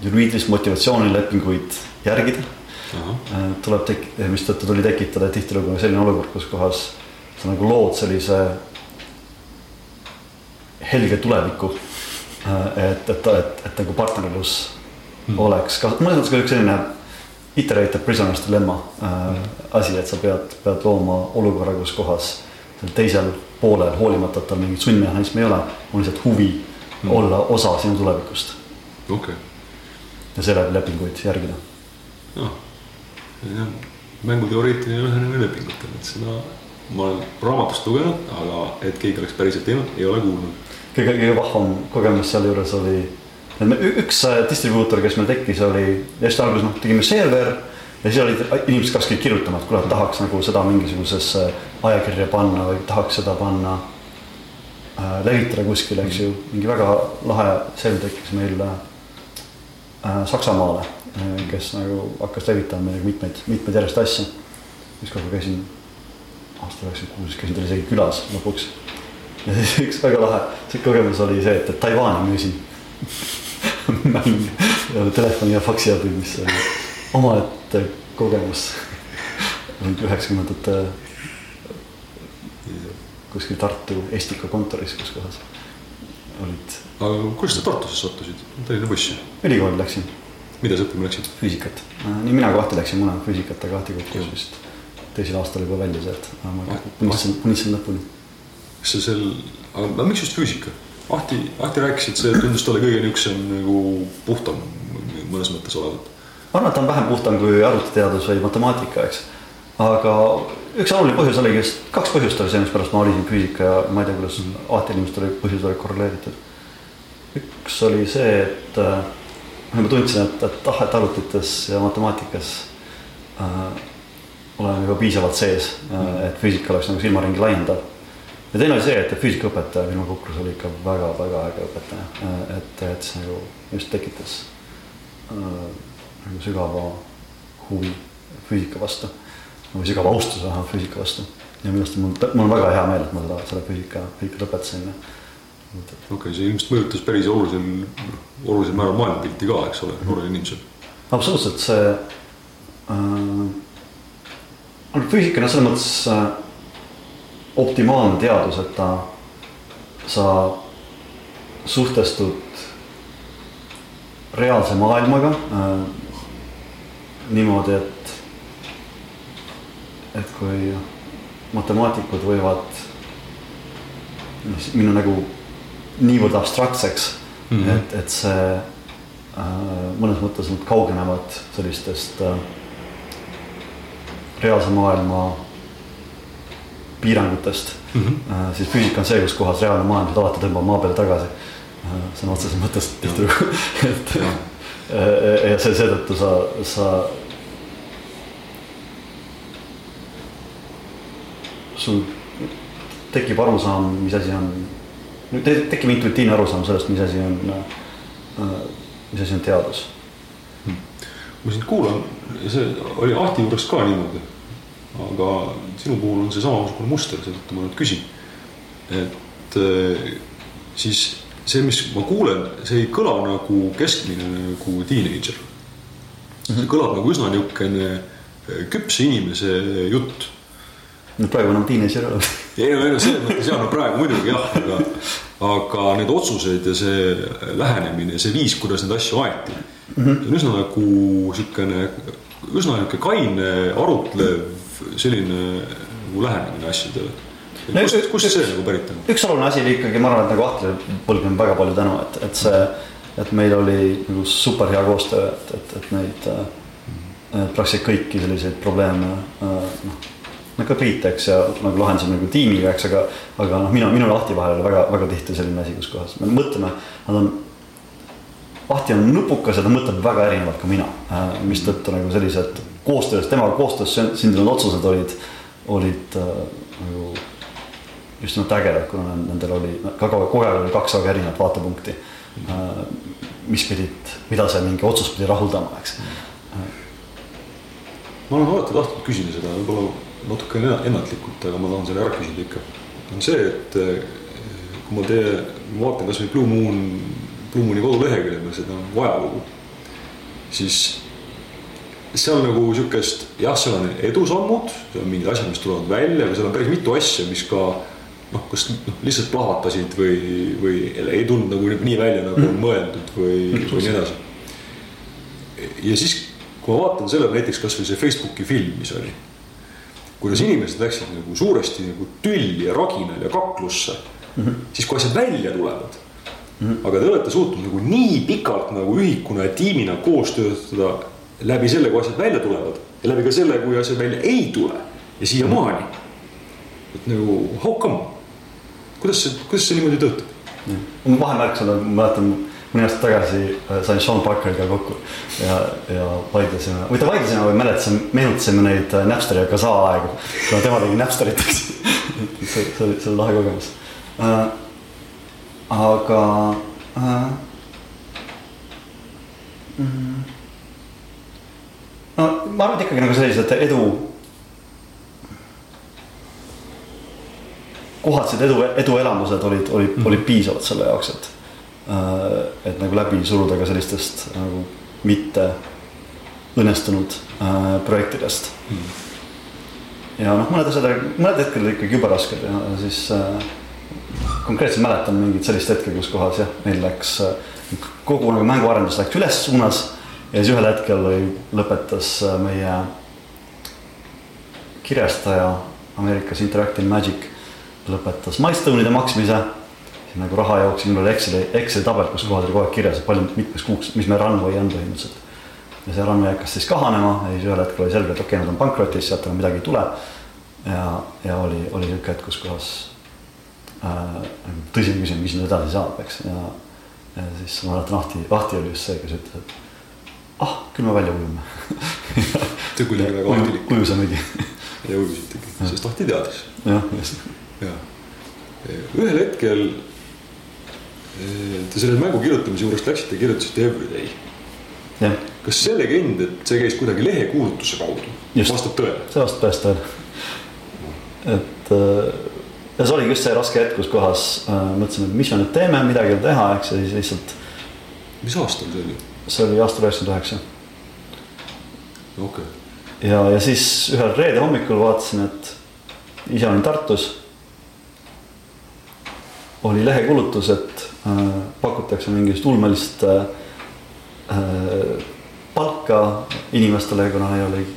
juriidilist motivatsioonilepinguid järgida uh. -huh. tuleb tek-, mistõttu tuli tekitada tihtilugu selline olukord, kus kohas sa nagu lood sellise helge tuleviku. et, et, et, et nagu partnerlus mm. oleks mõnes mõttes üks selline iterated prisoner's dilemma äh, asi, et sa pead, pead looma olukorra, kus kohas teisel poolel, hoolimata, et tal mingit sundmehhanismi ei ole, on lihtsalt huvi mm. olla osa sinu tulevikust. okei okay ja seeläbi lepinguid järgida. noh, mänguteoreetiline lähenemine lepingutele, et seda ma olen raamatust lugenud, aga et keegi oleks päriselt teinud, ei ole kuulnud. kõige, kõige vahvam kogemus sealjuures oli, üks äh, distribuutor, kes meil tekkis, oli hästi alguses noh, tegime server ja siis olid inimesed ka hakkasid kirjutama, et kuule, tahaks nagu seda mingisugusesse ajakirja panna või tahaks seda panna äh,, levitada kuskile, eks ju, mingi väga lahe server tekkis meil äh, Äh, Saksamaale, äh, kes nagu hakkas levitama meile mitmeid, mitmeid järjest asju. ükskord ma käisin, aastal üheksakümmend kuus, käisin tal isegi külas lõpuks. ja siis üks väga lahe see kogemus oli see, et, et Taiwan'i müüsin mäng telefoni ja faksi abil, mis oli omaette kogemus. üheksakümnendate kuskil Tartu Estika kontoris, kus kohas olid aga kuidas sa Tartusse sattusid, Tallinna bussi? ülikooli läksin. mida sa õppima läksid? füüsikat, äh, nii mina kui Ahti läksime mõlemad füüsikat, aga Ahti kukkus vist teisel aastal juba välja sealt, ma unistasin, unistasin lõpuni. kas see seal, aga miks just füüsika? Ahti, Ahti rääkis, et see tundus talle kõige niisugusem nagu puhtam mõnes mõttes olevat. ma arvan, et ta on vähem puhtam kui arvutiteadus või matemaatika, eks. aga üks oluline põhjus oligi just, kaks põhjust oli see, mispärast ma valisin füüsika ja ma ei tea, kuidas Ahti inimestel olid põhjused olid korreleeritud üks oli see, et äh, ma tundsin, et, et ah, et arvutites ja matemaatikas äh, olen juba piisavalt sees äh,, et füüsika oleks nagu silmaringi laiendav. Ja teine oli see, et füüsikaõpetaja Vilma Kukrus oli ikka väga-väga äge õpetaja et, et see nagu just tekitas äh, nagu sügava huvi füüsika vastu või sügava austuse vähemalt füüsika vastu. ja minu arust mul, mul on väga hea meel, et ma seda, selle füüsika, füüsikat lõpetasin okei okay,, see ilmselt mõjutas päris olulisel, olulisel määral maailmapilti ka, eks ole, noorel inimesel. absoluutselt, see äh,. füüsika on selles mõttes äh, optimaalne teadus, et ta, sa suhtestud reaalse maailmaga äh, niimoodi, et, et kui matemaatikud võivad minu nagu niivõrd abstraktseks mm, -hmm. et, et see äh, mõnes mõttes nad kaugenevad sellistest äh, reaalse maailma piirangutest mm. -hmm. Siis füüsika on see, kus kohas reaalne maailm alati tõmbab maa peale tagasi äh,. sõna otseses mõttes tihtilugu, et ja, äh, ja see seetõttu sa, sa sul tekib arusaam, mis asi on nüüd tekib intuitiivne arusaam sellest, mis asi on, mis asi on teadus ma sind kuulan see oli Ahti juures ka niimoodi. Aga sinu puhul on see samasugune muster, seetõttu ma nüüd küsin. et äh, siis see, mis ma kuulen, see ei kõla nagu keskmine nagu teenager see kõlab nagu üsna niisugune äh, küpse inimese jutt no praegu enam teenager ei ole. ei no, ei no selles mõttes jah, no praegu muidugi jah, aga, aga need otsused ja see lähenemine, see viis, kuidas neid asju aeti mm, -hmm. see on üsna nagu siukene, üsna niuke kaine, arutlev selline nagu lähenemine asjadele. No kust, kust see nagu pärit on? üks oluline asi oli ikkagi, ma arvan, et nagu Ahtile põlvkond väga palju tänu, et, et see, et meil oli nagu super hea koostöö, et, et, et neid äh, praktiliselt kõiki selliseid probleeme äh, noh. no ka Priit, eks ja nagu lahendasime nagu tiimiga, eks, aga, aga noh, minu, minu ja Ahti vahel oli väga, väga tihti selline asi, kus kohas me mõtleme, nad on. Ahti on nupukas ja ta mõtleb väga erinevalt kui mina äh,, mistõttu nagu sellised koostöös, temaga koostöös sün- sündinud otsused olid, olid äh, nagu just nimelt ägedad, kuna nendel oli ka kogu aeg oli kaks väga erinevat vaatepunkti. mis pidid, mida see mingi otsus pidi rahuldama, eks. ma olen alati tahtnud küsida seda, võib-olla natuke enna- ennatlikult, aga ma tahan selle ära küsida ikka. on see, et eh, kui ma teie, vaatan kasvõi Blue Moon, Blue Mooni kodulehekülje peal seda ajalugu, siis seal nagu sihukest, jah, seal on edusammud, seal on mingid asjad, mis tulevad välja, aga seal on päris mitu asja, mis ka noh, kas noh, lihtsalt plahvatasid või, või ei tulnud nagu nii välja, nagu on mõeldud või, või nii edasi. ja siis, kui ma vaatan sellele näiteks kasvõi see Facebooki film, mis oli. kuidas inimesed läksid nagu suuresti nagu tülli ja raginal ja kaklusse mm, -hmm. siis kui asjad välja tulevad mm. -hmm. aga te olete suutnud nagu nii pikalt nagu ühikuna ja tiimina koos töötada läbi selle, kui asjad välja tulevad ja läbi ka selle, kui asjad välja ei tule ja siiamaani. et nagu how come, kuidas see, kuidas see niimoodi töötab? ma vahemärkusena mäletan mõni aasta tagasi äh, sain Sean Parkeriga kokku ja, ja vaidlesime, või ta vaidlesime või mäletasime, meenutasime neid äh, Napsteri ja Kazaa aegu. kuna tema tegi Napsterit, eks see, see oli, see oli lahe kogemus äh,. aga äh, mm, no ma arvan, et ikkagi nagu sellised edu kohased edu, eduelamused olid, olid mm., olid piisavad selle jaoks, et. et nagu läbi suruda ka sellistest nagu mitte õnnestunud äh, projektidest mm.. ja noh, mõned asjad, mõned hetked olid ikkagi jube rasked ja siis äh, konkreetselt mäletan mingit sellist hetke, kus kohas jah, meil läks äh, kogu nagu mänguarendus läks üles suunas ja siis ühel hetkel lõpetas äh, meie kirjastaja Ameerikas Interactive Magic lõpetas milstonide maksmise. nagu raha jooksis, mul oli Exceli, Exceli tabel, kus kohas oli kogu aeg kirjas, et palju mitmeks kuuks, mis meil runway on põhimõtteliselt. ja see runway hakkas siis kahanema ja siis ühel hetkel oli selge, et okei okay,, nad on pankrotis, sealt enam midagi ei tule. ja, ja oli, oli sihuke hetk, kus kohas äh, tõsine küsimus, mis nüüd edasi saab, eks, ja. ja siis ma mäletan, Ahti, Ahti oli just see, kes ütles, et ah, küll me välja ujume oli kuidagi väga ahtilik. ujusamegi ja ujusitegi, sest Ahti teadis. jah, just ja ühel hetkel te selle mängu kirjutamise juurest läksite kirjutasite Everyday. kas see legend, et see käis kuidagi lehekuulutuse kaudu, vastab tõele? see vastab tõesti tõele. et ja see oligi just see raske hetk, kus kohas äh, mõtlesime, et mis me nüüd teeme, midagi ei ole teha, eks ja siis lihtsalt. mis aastal see oli? See oli aastal üheksakümmend üheksa. okei okay. ja, ja siis ühel reede hommikul vaatasin, et ise olin Tartus oli lehekuulutus, et äh, pakutakse mingisugust ulmelist äh, äh, palka inimestele, kuna neil oli.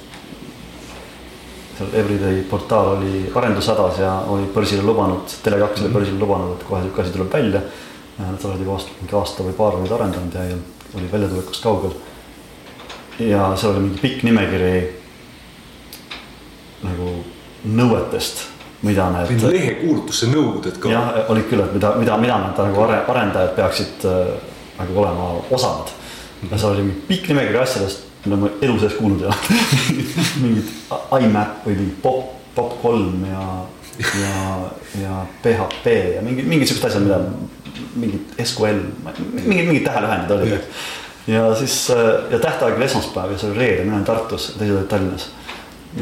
seal Everyday portaal oli arendushädas ja oli börsile lubanud, Tele2 oli mhm. börsile lubanud, et kohe sihuke asi tuleb välja. Nad olid juba aasta, mingi aasta või paar olid arendanud ja oli väljatulekust kaugel. ja seal oli mingi pikk nimekiri nagu nõuetest mida need. lehekuulutusse nõuded ka. jah, olid küll, et mida, mida, mida need nagu arendajad peaksid äh, nagu olema osanud. ja seal oli mingi pikk nimekiri asjadest, mida ma elu sees kuulnud ei ole mingid IMAP või mingi pop, pop kolm ja, ja, ja PHP ja mingid siuksed asjad, mida mingid SQL, mingid, mingid tähelühendid olid. ja siis ja tähtaeg oli esmaspäev ja see oli reede, mina olin Tartus, teised olid Tallinnas.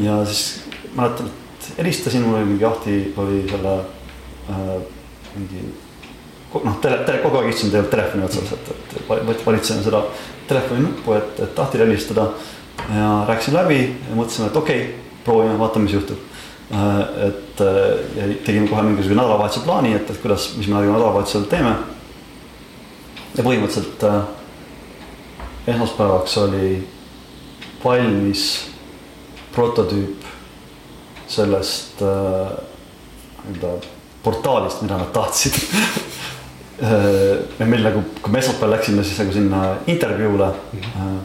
ja siis mäletan, et helistasin, mul oli mingi Ahti oli selle äh, mingi noh, tele, tele, kogu aeg istusime tegelikult telefoni otsas, et, et valitseme seda telefoni nuppu, et, et Ahtile helistada. ja rääkisin läbi ja mõtlesime, et okei okay,, proovime, vaatame, mis juhtub äh,. Et äh, tegime kohe mingisuguse nädalavahetuse plaani, et, et kuidas, mis me nädalavahetusel teeme. ja põhimõtteliselt äh, esmaspäevaks oli valmis prototüüp sellest äh, nii-öelda portaalist, mida nad tahtsid ja meil nagu, kui me esmaspäeval läksime siis nagu sinna intervjuule mm. -hmm.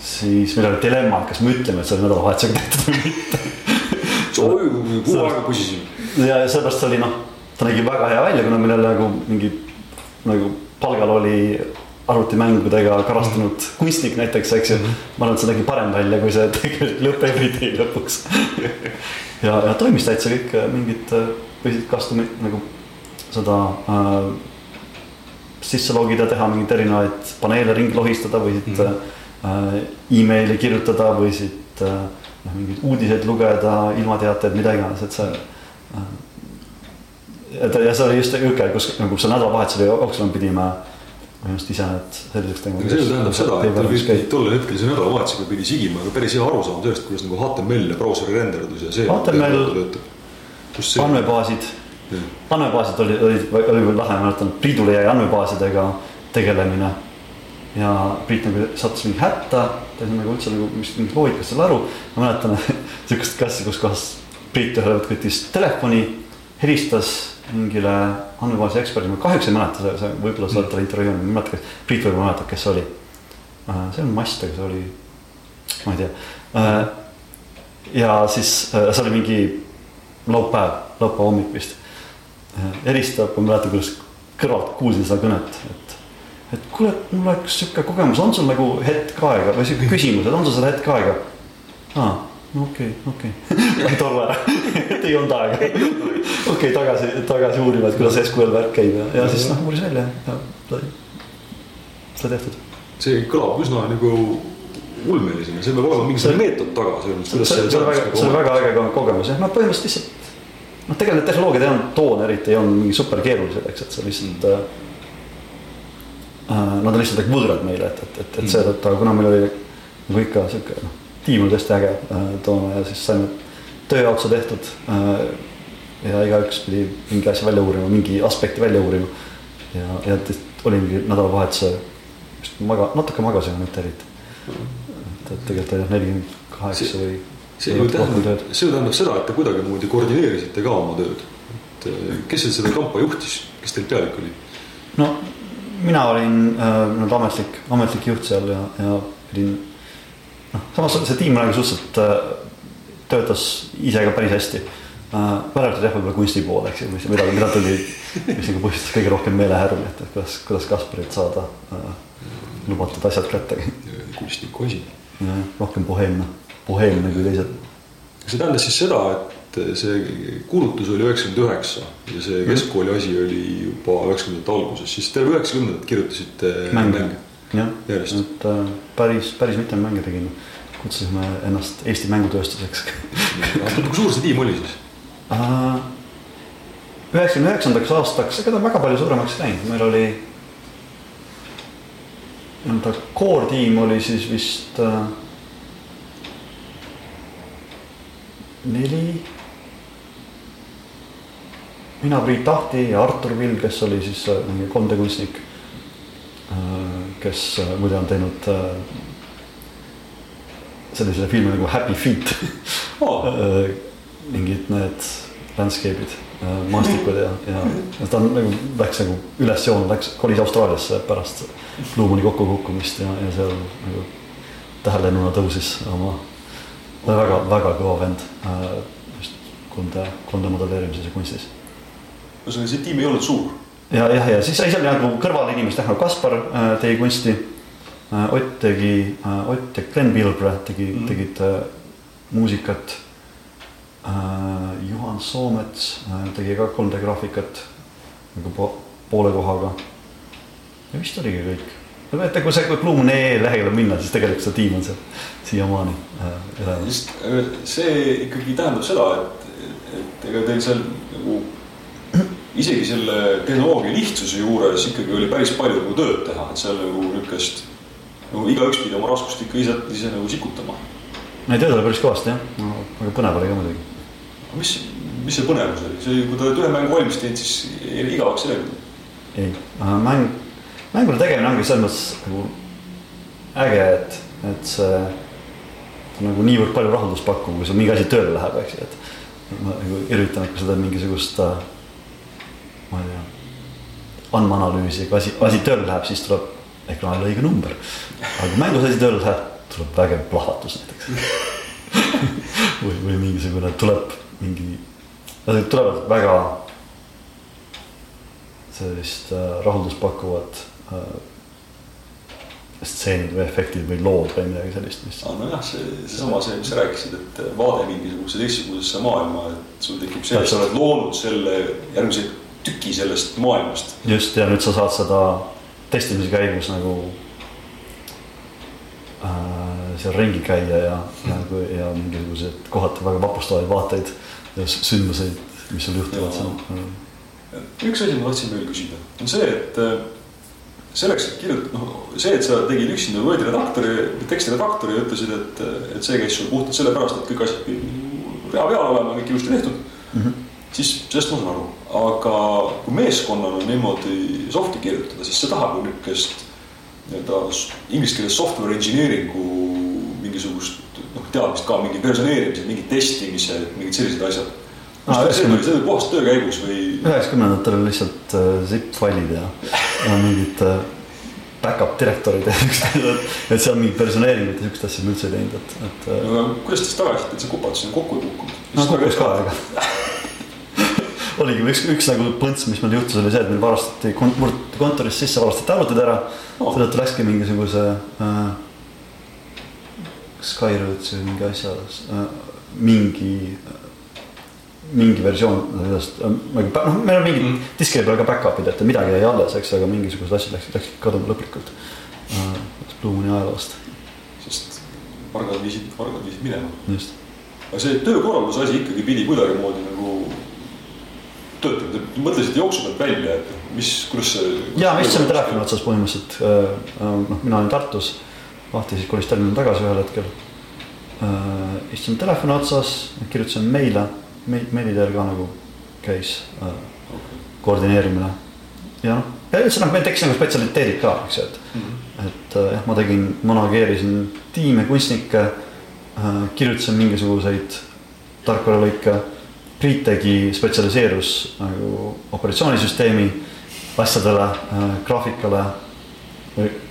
siis meil oli dilemma, et kas me ütleme, et see oli nädalavahetusega tehtud või mitte. kuu aega pusisime. ja, seepärast see oli noh, ta nägi väga hea välja, kuna meil oli nagu mingi nagu palgal oli arvutimängudega karastunud -hmm. kunstnik näiteks, eks ju. -hmm. ma arvan, et see nägi parem välja, kui see tegelikult lõpp everyday lõpuks ja, ja toimis täitsa kõik mingid võisid custom'i nagu seda äh, sisse logida, teha mingeid erinevaid paneele ringi lohistada, võisid mm -hmm. äh, emaili kirjutada, võisid äh, noh, mingeid uudiseid lugeda, ilmateateid, mida iganes, et see äh,. et ja see oli just niisugune, kus nagu see nädalavahetusel jooksvalt pidime minu arust ise need selliseks tegema. see tähendab seda, et tal vist tollel hetkel see nädalavahetusega pidi sigima aga päris hea arusaam sellest, kuidas nagu HTML ja brauseri renderdus ja see. HTML, andmebaasid andmebaasid olid, olid, oli veel lahe, ma mäletan, Priidule jäi andmebaasidega tegelemine. Ja Priit nagu sattus mingi hätta, ta ei saa nagu üldse nagu mingist loogikast seal aru. ma mäletan sihukest klassi, kus kohas Priit ühel hetkel võttis telefoni, helistas mingile andmebaasi eksperdile, ma kahjuks ei mäleta, see võib-olla sa oled talle intervjuuinud, ma ei mäleta, kas Priit võib-olla mäletab, kes see oli. see on Mast, aga see oli, ma ei tea. Äh, ja siis äh, see oli mingi laupäev, laupäeva hommik vist helistab, ma mäletan, kuidas kõrvalt kuulsin seda kõnet, et. Et kuule, mul oleks sihuke kogemus, on sul nagu hetk aega või sihuke küsimus, et on sul seda hetk aega? aa, no okei okay,, okei okay. tol ajal, et ei olnud aega. okei okay,, tagasi, tagasi uurima, et kuidas SQL värk käib ja, ja siis noh, uuris välja ja sai, sai tehtud. see kõlab üsna nagu ulmelisena, seal peab olema mingisugune meetod taga. see, see, see on väga, see on väga äge kogemus jah, no põhimõtteliselt lihtsalt noh, tegelikult need tehnoloogiad ei olnud, toon eriti ei olnud mingi super keerulised, eks, et see lihtsalt äh,. Nad on lihtsalt võõrad meile, et, et, et, et seetõttu, aga kuna meil oli nagu ikka sihuke noh, tiim oli tõesti äge äh, toona ja siis saime töö otsa tehtud äh,. ja igaüks pidi mingi asja välja uurima, mingi aspekti välja uurima. ja, ja olingi nädalavahetuse vist maga, natuke magasime, mitte eriti. et, et tegelikult oli nelikümmend kaheksa või see ju tähendab, see ju tähendab seda, et te kuidagimoodi koordineerisite ka oma tööd. et kes seda kampa juhtis, kes teil pealik oli? no mina olin äh, nii-öelda ametlik, ametlik juht seal ja, ja pidin. noh, samas see tiim nagu suhteliselt äh, töötas ise ka päris hästi äh,. välja arvatud jah, võib-olla kunsti pool, eks ju, mis, mida, mida tuli, mis nagu põhjustas kõige rohkem meelehärmi, et, et kuidas, kuidas Kasparilt saada äh, lubatud asjad kätte. kunstniku asi. rohkem boheemne boheemne kui teised. see tähendas siis seda, et see kuulutus oli üheksakümmend üheksa ja see mhm. keskkooli asi oli juba üheksakümnendate alguses, siis terve üheksakümnendad kirjutasite mänge. jah, et äh, päris, päris mitmeid mänge tegime. kutsusime ennast Eesti mängutööstuseks kui suur see tiim oli siis? Äh, üheksakümne üheksandaks aastaks, ega ta väga palju suuremaks ei läinud, meil oli nii-öelda core tiim oli siis vist äh, neli. Mina, Priit Ahti ja Artur Vill, kes oli siis äh, mingi 3D kunstnik. Äh, kes äh, muide on teinud sellise filmi nagu Happy Feet oh. mingid need landscape'id, maastikud ja, ja, ja ta on nagu läks nagu üles joonel, läks, kolis Austraaliasse pärast Luumani kokkukukkumist ja, ja seal nagu tähelenuna tõusis oma ta on väga, väga kõva vend just 3D, 3D modelleerimises ja kunstis. Ühesõnaga, see tiim ei olnud suur. ja, jah, ja siis sai seal nagu kõrvalinimesed, nagu Kaspar äh, tegi kunsti. Ott tegi, Ott ja Glen Pilbre tegi mm., tegid muusikat. Juhan Soomets tegi ka 3D graafikat nagu po poole kohaga. ja vist oligi kõik no et kui sa, kui Blue.ee leheküljele minna, siis tegelikult see tiim on seal siiamaani äh,. äh, see ikkagi tähendab seda, et, et ega teil seal nagu isegi selle tehnoloogia lihtsuse juures ikkagi oli päris palju nagu tööd teha, et seal nagu niisugust nagu igaüks pidi oma raskust ikka ise, ise nagu sikutama. no tööd oli päris kõvasti jah no,, aga põnev oli ka muidugi. mis, mis see põnevus oli, see, kui te olete ühe mängu valmis teinud, siis igavaks ei läinud? ei, mäng mängude tegemine ongi selles mõttes nagu äge, et, et see nagu niivõrd palju rahuldust pakkuv, kui sul mingi asi tööle läheb, eks ju, et. ma nagu kui sa teed mingisugust, ma ei tea, andmeanalüüsi, kui asi, asi tööle läheb, siis tuleb ekraanile õige number. aga kui mängus asi tööle läheb, tuleb vägev plahvatus näiteks või, või mingisugune tuleb mingi, tulevad väga sellist äh, rahuldust pakkuvat äh, stseenid või efektid või lood või midagi sellist, mis. nojah, see, seesama see, mis sa rääkisid, et vaade mingisugusesse teistsugusesse maailma, et sul tekib see, et sa oled loonud selle järgmise tüki sellest maailmast. just ja nüüd sa saad seda testimise käigus nagu äh, seal ringi käia ja mm., ja, ja mingisuguseid kohati väga vapustavaid vaateid ja sündmuseid, mis sul juhtuvad seal. üks asi ma tahtsin veel küsida, on see, et äh, selleks, et kirjutada, noh, see, et sa tegid üksinda Wordi redaktori, teksti redaktori ja ütlesid, et, et see käis sul puhtalt sellepärast, et kõik asjad pidid rea peal olema, kõik ilusti tehtud mm. -hmm. Siis sellest ma saan aru, aga kui meeskonnal on niimoodi soft'i kirjutada, siis see tahab ju niisugust nii-öelda inglise keeles software engineering'u mingisugust noh, teadmist ka mingi versioneerimise, mingi testimise, mingid sellised asjad Ah, see oli, see oli puhas töö käigus või? üheksakümnendatel oli lihtsalt uh, zip failid ja, ja mingid uh, back-up direktorid ja siuksed, et seal mingit personeeringut ja siukest asja me üldse ei teinud, et, et. Uh, no aga kuidas te siis tagasite, et see kupatus sinna kokku kukkunud? no kukkus ka, aga oligi üks, üks nagu põnts, mis meil juhtus, oli see, et meil varastati kont kontorist sisse, varastati arvutid ära oh.. seetõttu läkski mingisuguse äh, Skyrootsi või mingi asja äh,, mingi mingi versioon sellest nagu noh, meil on mingid mm. diskide peal ka back-up'id, et midagi jäi alles, eks, aga mingisugused asjad läksid, läksid kaduma lõplikult äh,. Blumini ajaloost. sest vargad viisid, vargad viisid minema. aga see töökorralduse asi ikkagi pidi kuidagimoodi nagu töötama, te mõtlesite jooksu pealt välja, et mis, kuidas see. ja me istusime telefoni otsas põhimõtteliselt, äh, äh, noh, mina olin Tartus, Ahti siis kolis Tallinna tagasi ühel hetkel. Äh, istusime telefoni otsas, kirjutasime meile meili teel ka nagu käis okay. koordineerimine. ja noh, noh, meil tekkis nagu spetsialiteedid ka, eks ju, et mm, -hmm. et jah, ma tegin, manageerisin tiime, kunstnikke kirjutasin mingisuguseid tarkvaralõike. Priit tegi, spetsialiseerus nagu operatsioonisüsteemi asjadele äh,, graafikale,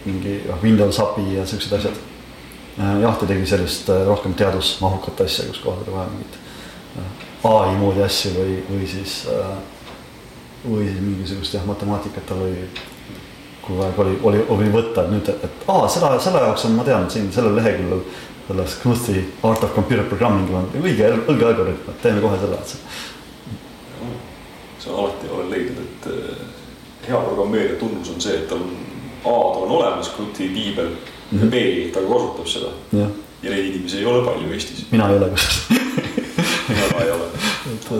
mingi noh, Windows API ja siuksed asjad äh,. Jahti tegi sellist äh, rohkem teadusmahukat asja, kus kohal oli vaja mingit äh, ai moodi asju või, või siis äh,, või siis mingisugust jah, matemaatikat tal oli kogu aeg oli, oli, oli võtta, et nüüd, et aa, selle, selle jaoks on, ma tean, siin sellel leheküljel selles Knuthi Art of Computer Programming on õige õige algoritm, et teeme kohe selle otsa. sa alati oled leidnud, et äh, hea programmeerija tunnus on see, et tal on A, tal on olemas Knuthi piibel mm -hmm. ja B, ta kasutab seda. ja neid inimesi ei ole palju Eestis. mina ei ole kusjuures mina ka ei ole.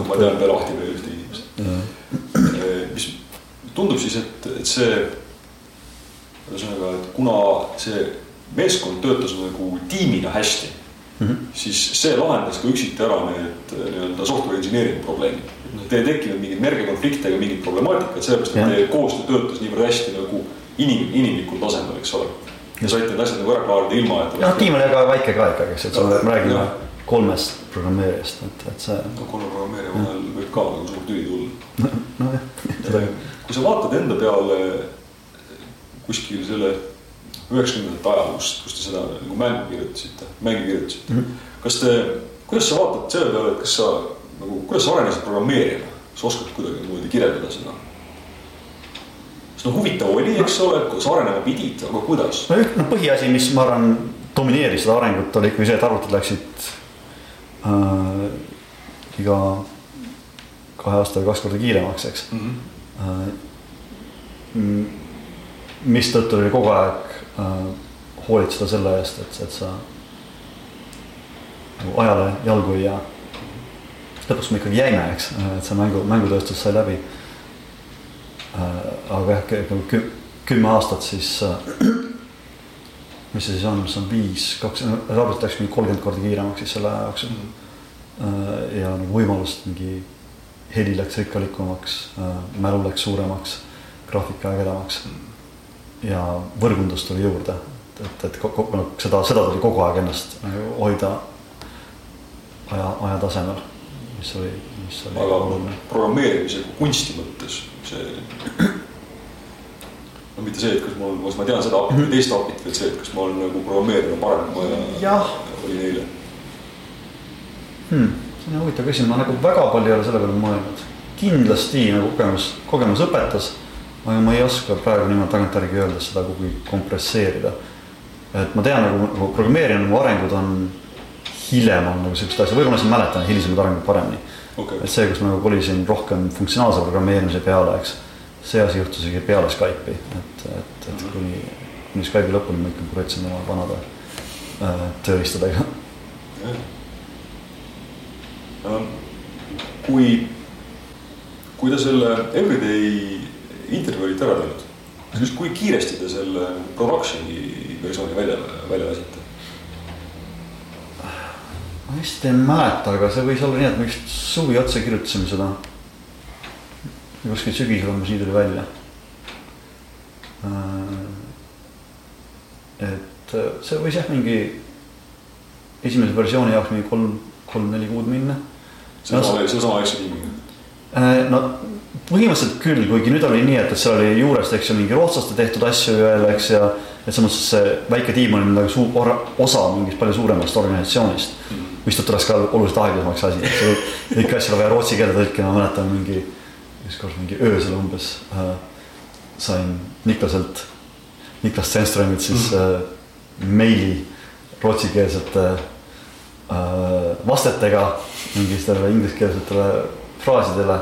ma tean veel Ahti veel ühte inimest. Eh, mis tundub siis, et, et see, ühesõnaga, et kuna see meeskond töötas nagu tiimina hästi mm, -hmm. siis see lahendas ka üksiti ära need nii-öelda software engineering probleemid. Teil ei tekkinud mingeid mergekonflikte ega mingit problemaatikat, sellepärast et teie koostöö töötas niivõrd hästi nagu inim, inimlikul tasemel, eks ole. ja saite need asjad nagu ära klaarida ilma, et. noh, tiim oli väga väike ka ikkagi, eks, et me räägime kolmest programmeerijast, et, et see. no kolme programmeerija vahel võib ka nagu suur tüli tulla. nojah. kui sa vaatad enda peale kuskil selle üheksakümnendate ajaloost, kus te seda nagu mängu kirjutasite, mängu kirjutasite mm. -hmm. kas te, kuidas sa vaatad selle peale, et kas sa nagu, kuidas sa arenesid programmeerijana, sa oskad kuidagimoodi kirjeldada seda? sest noh, huvitav oli, eks ole, sa arenema pidid, aga kuidas? no noh, põhiasi, mis ma arvan, domineeris seda arengut, oli ikkagi see, et arvutid läksid äh, iga kahe aastaga kaks korda kiiremaks, eks mm. -hmm. äh, mistõttu oli kogu aeg hoolitseda selle eest, et, et sa nagu ajale jalgu ei jää. lõpuks me ikkagi jäime, eks, et see mängu, mängutööstus sai läbi äh,. aga jah, küm, kümme aastat siis äh, mis see siis on, see on viis, kaks, arvuti läks mingi kolmkümmend korda kiiremaks siis selle aja jooksul ja nagu võimalust mingi heli läks rikkalikumaks, äh, mälu läks suuremaks, graafika ägedamaks mm. Ja võrgundust tuli juurde, et, et kogu, noh, seda, seda tuli kogu aeg ennast nagu hoida aja, aja tasemel, mis oli, mis oli aga oluline. programmeerimise kui kunsti mõttes see. no mitte see, et kas mul, kas ma tean seda apit või teist apit, vaid see, et kas ma olen nagu programmeerija parem, kui ma olin eile. hmm,. see on huvitav küsimus, ma nagu väga palju ei ole selle peale mõelnud. kindlasti nagu kogemus, kogemus õpetas, aga ma ei oska praegu niimoodi tagantjärgi öelda seda kuhugi kompresseerida. et ma tean nagu, nagu programmeerijana mu arengud on hiljem on nagu siukest asja, võib-olla ma siis mäletan hilisemaid arenguid paremini okei et see, kus ma nagu kolisin rohkem funktsionaalse programmeerimise peale, eks. see asi juhtus isegi peale Skype'i, et, et, et kuni, kuni Skype'i lõpuni ma ikka puretsin oma vanade äh, tööriistadega. kui, kui te selle Everyday intervjuu olite ära teinud, siis kui kiiresti te selle production'i versiooni välja, välja lasite? ma vist ei mäleta, aga see võis olla nii, et me vist suvi otsa kirjutasime seda. kuskil sügisel umbes nii tuli välja. et äh, see võis jah, mingi esimese versiooni jaoks mingi kolm, kolm-neli kuud minna. sedasama, sedasama asja tiimiga? Äh, no põhimõtteliselt küll, kuigi nüüd oli nii, et, et seal oli juurest, eks ju, mingi rootslaste tehtud asju veel, eks ja. et selles mõttes see väike tiim oli nagu suur osa mingist palju suuremast organisatsioonist mm. mistõttu oleks ka oluliselt aeglasemaks asi, et kõiki asju oli vaja rootsi keelde tõlkida, ma mäletan mingi. ükskord mingi öösel umbes äh, sain Niklaselt, Niklas Stenströmilt siis mm äh, meili rootsikeelsete äh, vastetega mingitele ingliskeelsetele fraasidele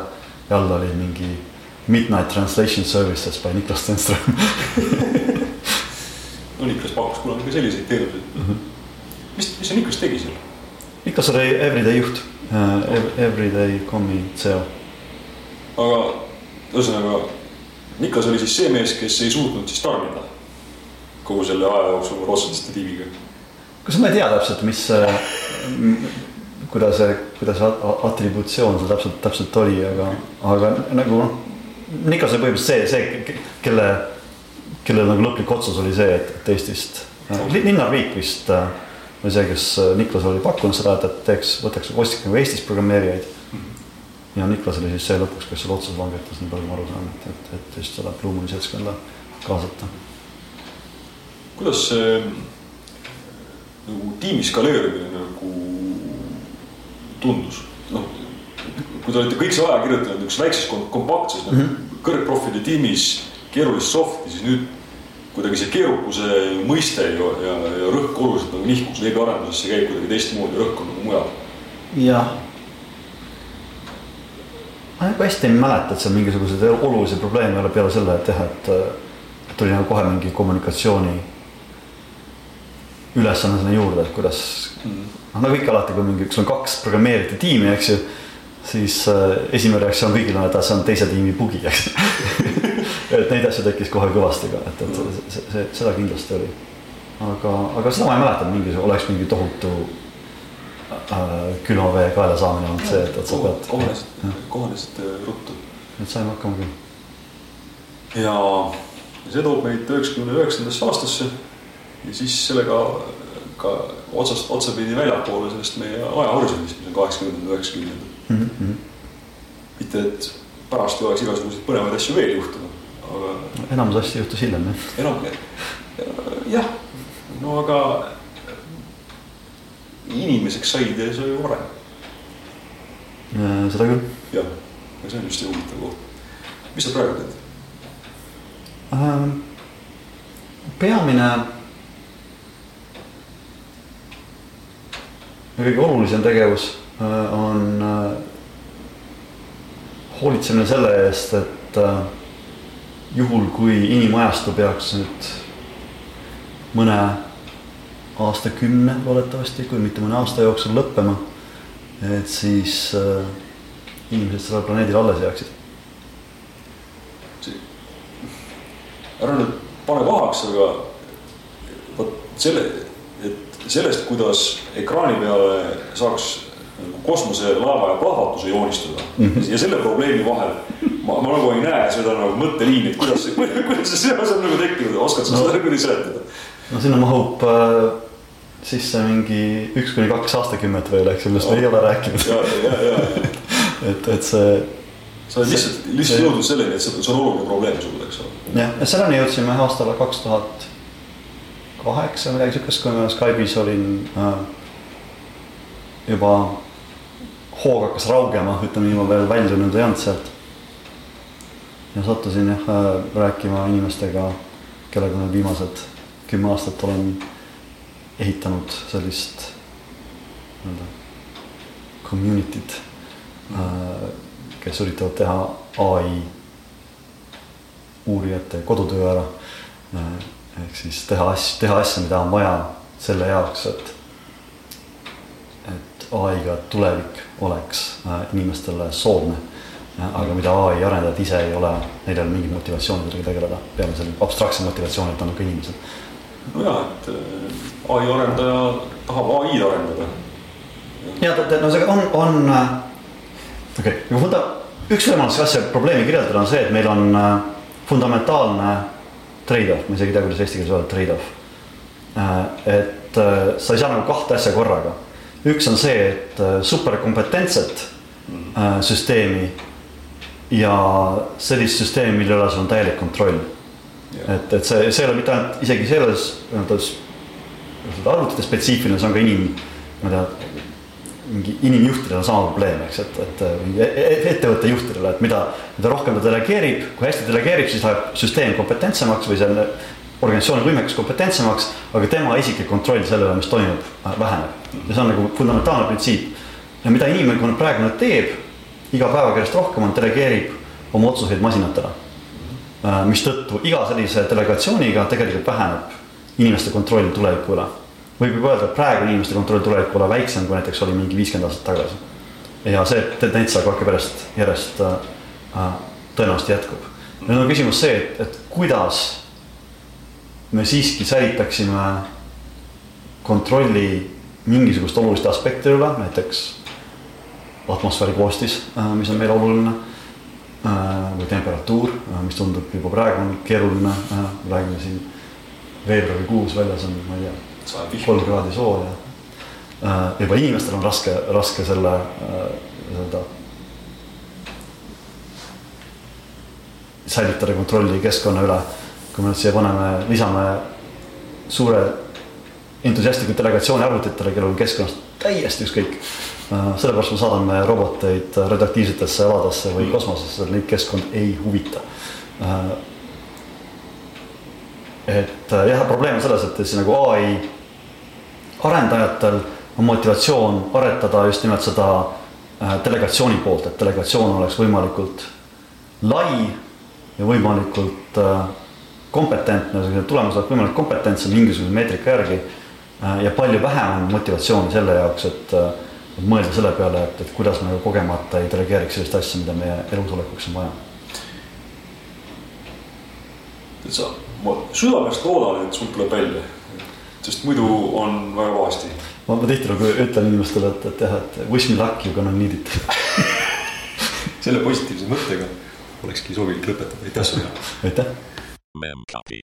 ja all oli mingi Midnight Translation Services by Niklas Stenström no Niklas pakkus kunagi ka selliseid teenuseid mm. -hmm. mis, mis see Niklas tegi seal? Niklas oli Everyday juht uh,, Everyday komi CEO. aga ühesõnaga Niklas oli siis see mees, kes ei suutnud siis tarnida kogu selle aja jooksul rootslaste tiimiga. kas ma ei tea täpselt, mis kuidas see, kuidas atributsioon seal täpselt, täpselt oli, aga, aga nagu noh. Niklas oli põhimõtteliselt see, see, kelle, kellel nagu lõplik otsus oli see, et, et Eestist äh, Linnar Viik vist äh, oli see, kes Niklas oli pakkunud seda, et, et teeks, võtaks Kostik nagu Eestis programmeerijaid. ja Niklas oli siis see lõpuks, kes selle otsuse langetas, nii palju ma aru saan, et, et, et just seda Blumoni seltskonda kaasata. kuidas see nagu tiimi skaleerimine tundus, noh, kui te olete kõik see aja kirjutanud üks väikses kompaktses mm -hmm. kõrgprofiili tiimis keerulist soft'i, siis nüüd kuidagi see keerukuse mõiste ja, ja, ja rõhk oluliselt nagu nihkus veebiarendusesse käib kuidagi teistmoodi, rõhk on nagu mujal. jah. ma nagu hästi ei mäleta, et seal mingisuguseid olulisi probleeme ei ole peale selle, et jah, et tuli nagu kohe mingi kommunikatsiooni ülesanne sinna juurde, et kuidas mm noh, nagu ikka alati, kui mingi, sul on kaks programmeerijate tiimi, eks ju. siis äh, esimene reaktsioon kõigil on, et see on teise tiimi bugi, eks et neid asju tekkis kohe kõvasti ka, et, et see, see, seda kindlasti oli. aga, aga seda ma ei mäleta, et mingi, oleks mingi tohutu äh, külma vee kaela saamine olnud see, et, et sa pead. kohanesid, kohanesid ruttu. et saime hakkama küll. ja see toob meid üheksakümne üheksandasse aastasse ja siis sellega ka otsast otsapidi väljapoole sellest meie ajahorisondist, mis on kaheksakümnendad, üheksakümnendad mm. -hmm. mitte, et pärast ei oleks igasuguseid põnevaid asju veel juhtunud, aga. enamus asju juhtus hiljem jah. enam, jah, no aga inimeseks said ja see oli varem. seda küll. jah, ja see on just see huvitav koht. mis sa praegu teed ähm,? peamine ja kõige olulisem tegevus äh, on äh, hoolitsemine selle eest, et äh, juhul, kui inimajastu peaks nüüd mõne aastakümne loodetavasti, kui mitte mõne aasta jooksul lõppema, et siis inimesed sellel planeedil alles jääksid. ära nüüd pane pahaks, aga vot selle sellest, kuidas ekraani peale saaks nagu kosmoselaeva ja plahvatuse joonistada mm -hmm. ja selle probleemi vahel ma, ma nagu ei näe seda nagu mõtteliini, et kuidas see, kuidas see seos on nagu tekkinud, oskad sa no. seda kuidagi seletada? no sinna mahub äh, sisse mingi üks kuni kaks aastakümmet veel, eks ju, millest me ei ole rääkinud. et, et see. sa oled lihtsalt, lihtsalt jõudnud selleni, et see, see on oluline probleem sulle, eks ole. jah, ja selleni jõudsime aastal kaks tuhat kaheksa, midagi siukest, kui ma Skype'is olin äh, juba hoog hakkas raugema, ütleme nii, ma veel väljunud ei olnud sealt. ja sattusin jah äh, rääkima inimestega, kellega ma viimased kümme aastat olen ehitanud sellist nii-öelda community't äh,, kes üritavad teha ai uurijate kodutöö ära äh, ehk siis teha asju, teha asju, mida on vaja selle jaoks, et, et ai-ga tulevik oleks äh, inimestele soodne. aga mida ai arendajad ise ei ole, neil ei ole mingit motivatsiooni sellega tegeleda, peale selle abstraktse motivatsiooni, et on ka inimesed. nojah, et äh, ai arendaja tahab ai arendada. ja no see on, on äh, okei okay., funda-, üks võimalus asja probleemi kirjeldada on see, et meil on fundamentaalne trade-off, ma isegi ei tea, kuidas eesti keeles öelda trade-off. et sa ei saa nagu kahte asja korraga. üks on see, et superkompetentset süsteemi ja sellist süsteemi, mille üle sul on täielik kontroll. et, et see, see ei ole mitte ainult isegi selles nii-öelda arvutite spetsiifiline, see on ka inim, ma ei tea mingi inimjuhtidel on sama probleem, eks, et, et e-, e-, ettevõtte juhtidele, et mida, mida rohkem ta delegeerib, kui hästi delegeerib, siis läheb süsteem kompetentsemaks või selle organisatsiooni võimekus kompetentsemaks, aga tema isiklik kontroll selle üle, mis toimub, väheneb. ja see on nagu fundamentaalne printsiip. ja mida inimene praegu nüüd teeb, iga päevaga järjest rohkem on, delegeerib oma otsuseid masinatele. mistõttu iga sellise delegatsiooniga tegelikult väheneb inimeste kontroll tuleviku üle võib juba öelda, et praegu inimeste kontroll tuleviku ole väiksem, kui näiteks oli mingi viiskümmend aastat tagasi. ja see tendents aga hakkab järjest, järjest äh, tõenäoliselt jätkub. nüüd on küsimus see, et, et kuidas me siiski säilitaksime kontrolli mingisuguste oluliste aspektide üle, näiteks atmosfääri koostis, äh, mis on meile oluline äh,. või temperatuur, äh, mis tundub juba praegu on keeruline, äh, räägime siin veebruarikuus väljas on, ma ei tea kolm kraadi sooja. Äh, juba inimestel on raske, raske selle äh, säilitada kontrolli keskkonna üle. kui me nüüd siia paneme, lisame suure entusiastliku delegatsiooni arvutitele, kellel on keskkonnast täiesti ükskõik. Äh, sellepärast me saadame roboteid radioaktiivsetesse aladesse või kosmosesse, neid keskkond ei huvita et jah, probleem on selles, et siis nagu ai arendajatel on motivatsioon aretada just nimelt seda äh, delegatsiooni poolt, et delegatsioon oleks võimalikult lai ja võimalikult äh, kompetentne, tulemus oleks võimalikult kompetentsem mingisuguse meetrika järgi. Äh, ja palju vähem on motivatsiooni selle jaoks, et, et mõelda selle peale, et, et kuidas me kogemata ei delegeeriks sellist asja, mida meie elutulekuks on vaja. sa, ma südamest loodan, et sul tuleb välja sest muidu on väga pahasti. ma, ma tihtilugu ütlen inimestele, et, et jah, et wish me luck you gonna need it selle positiivse mõttega olekski sobilik lõpetada, aitäh sulle. aitäh.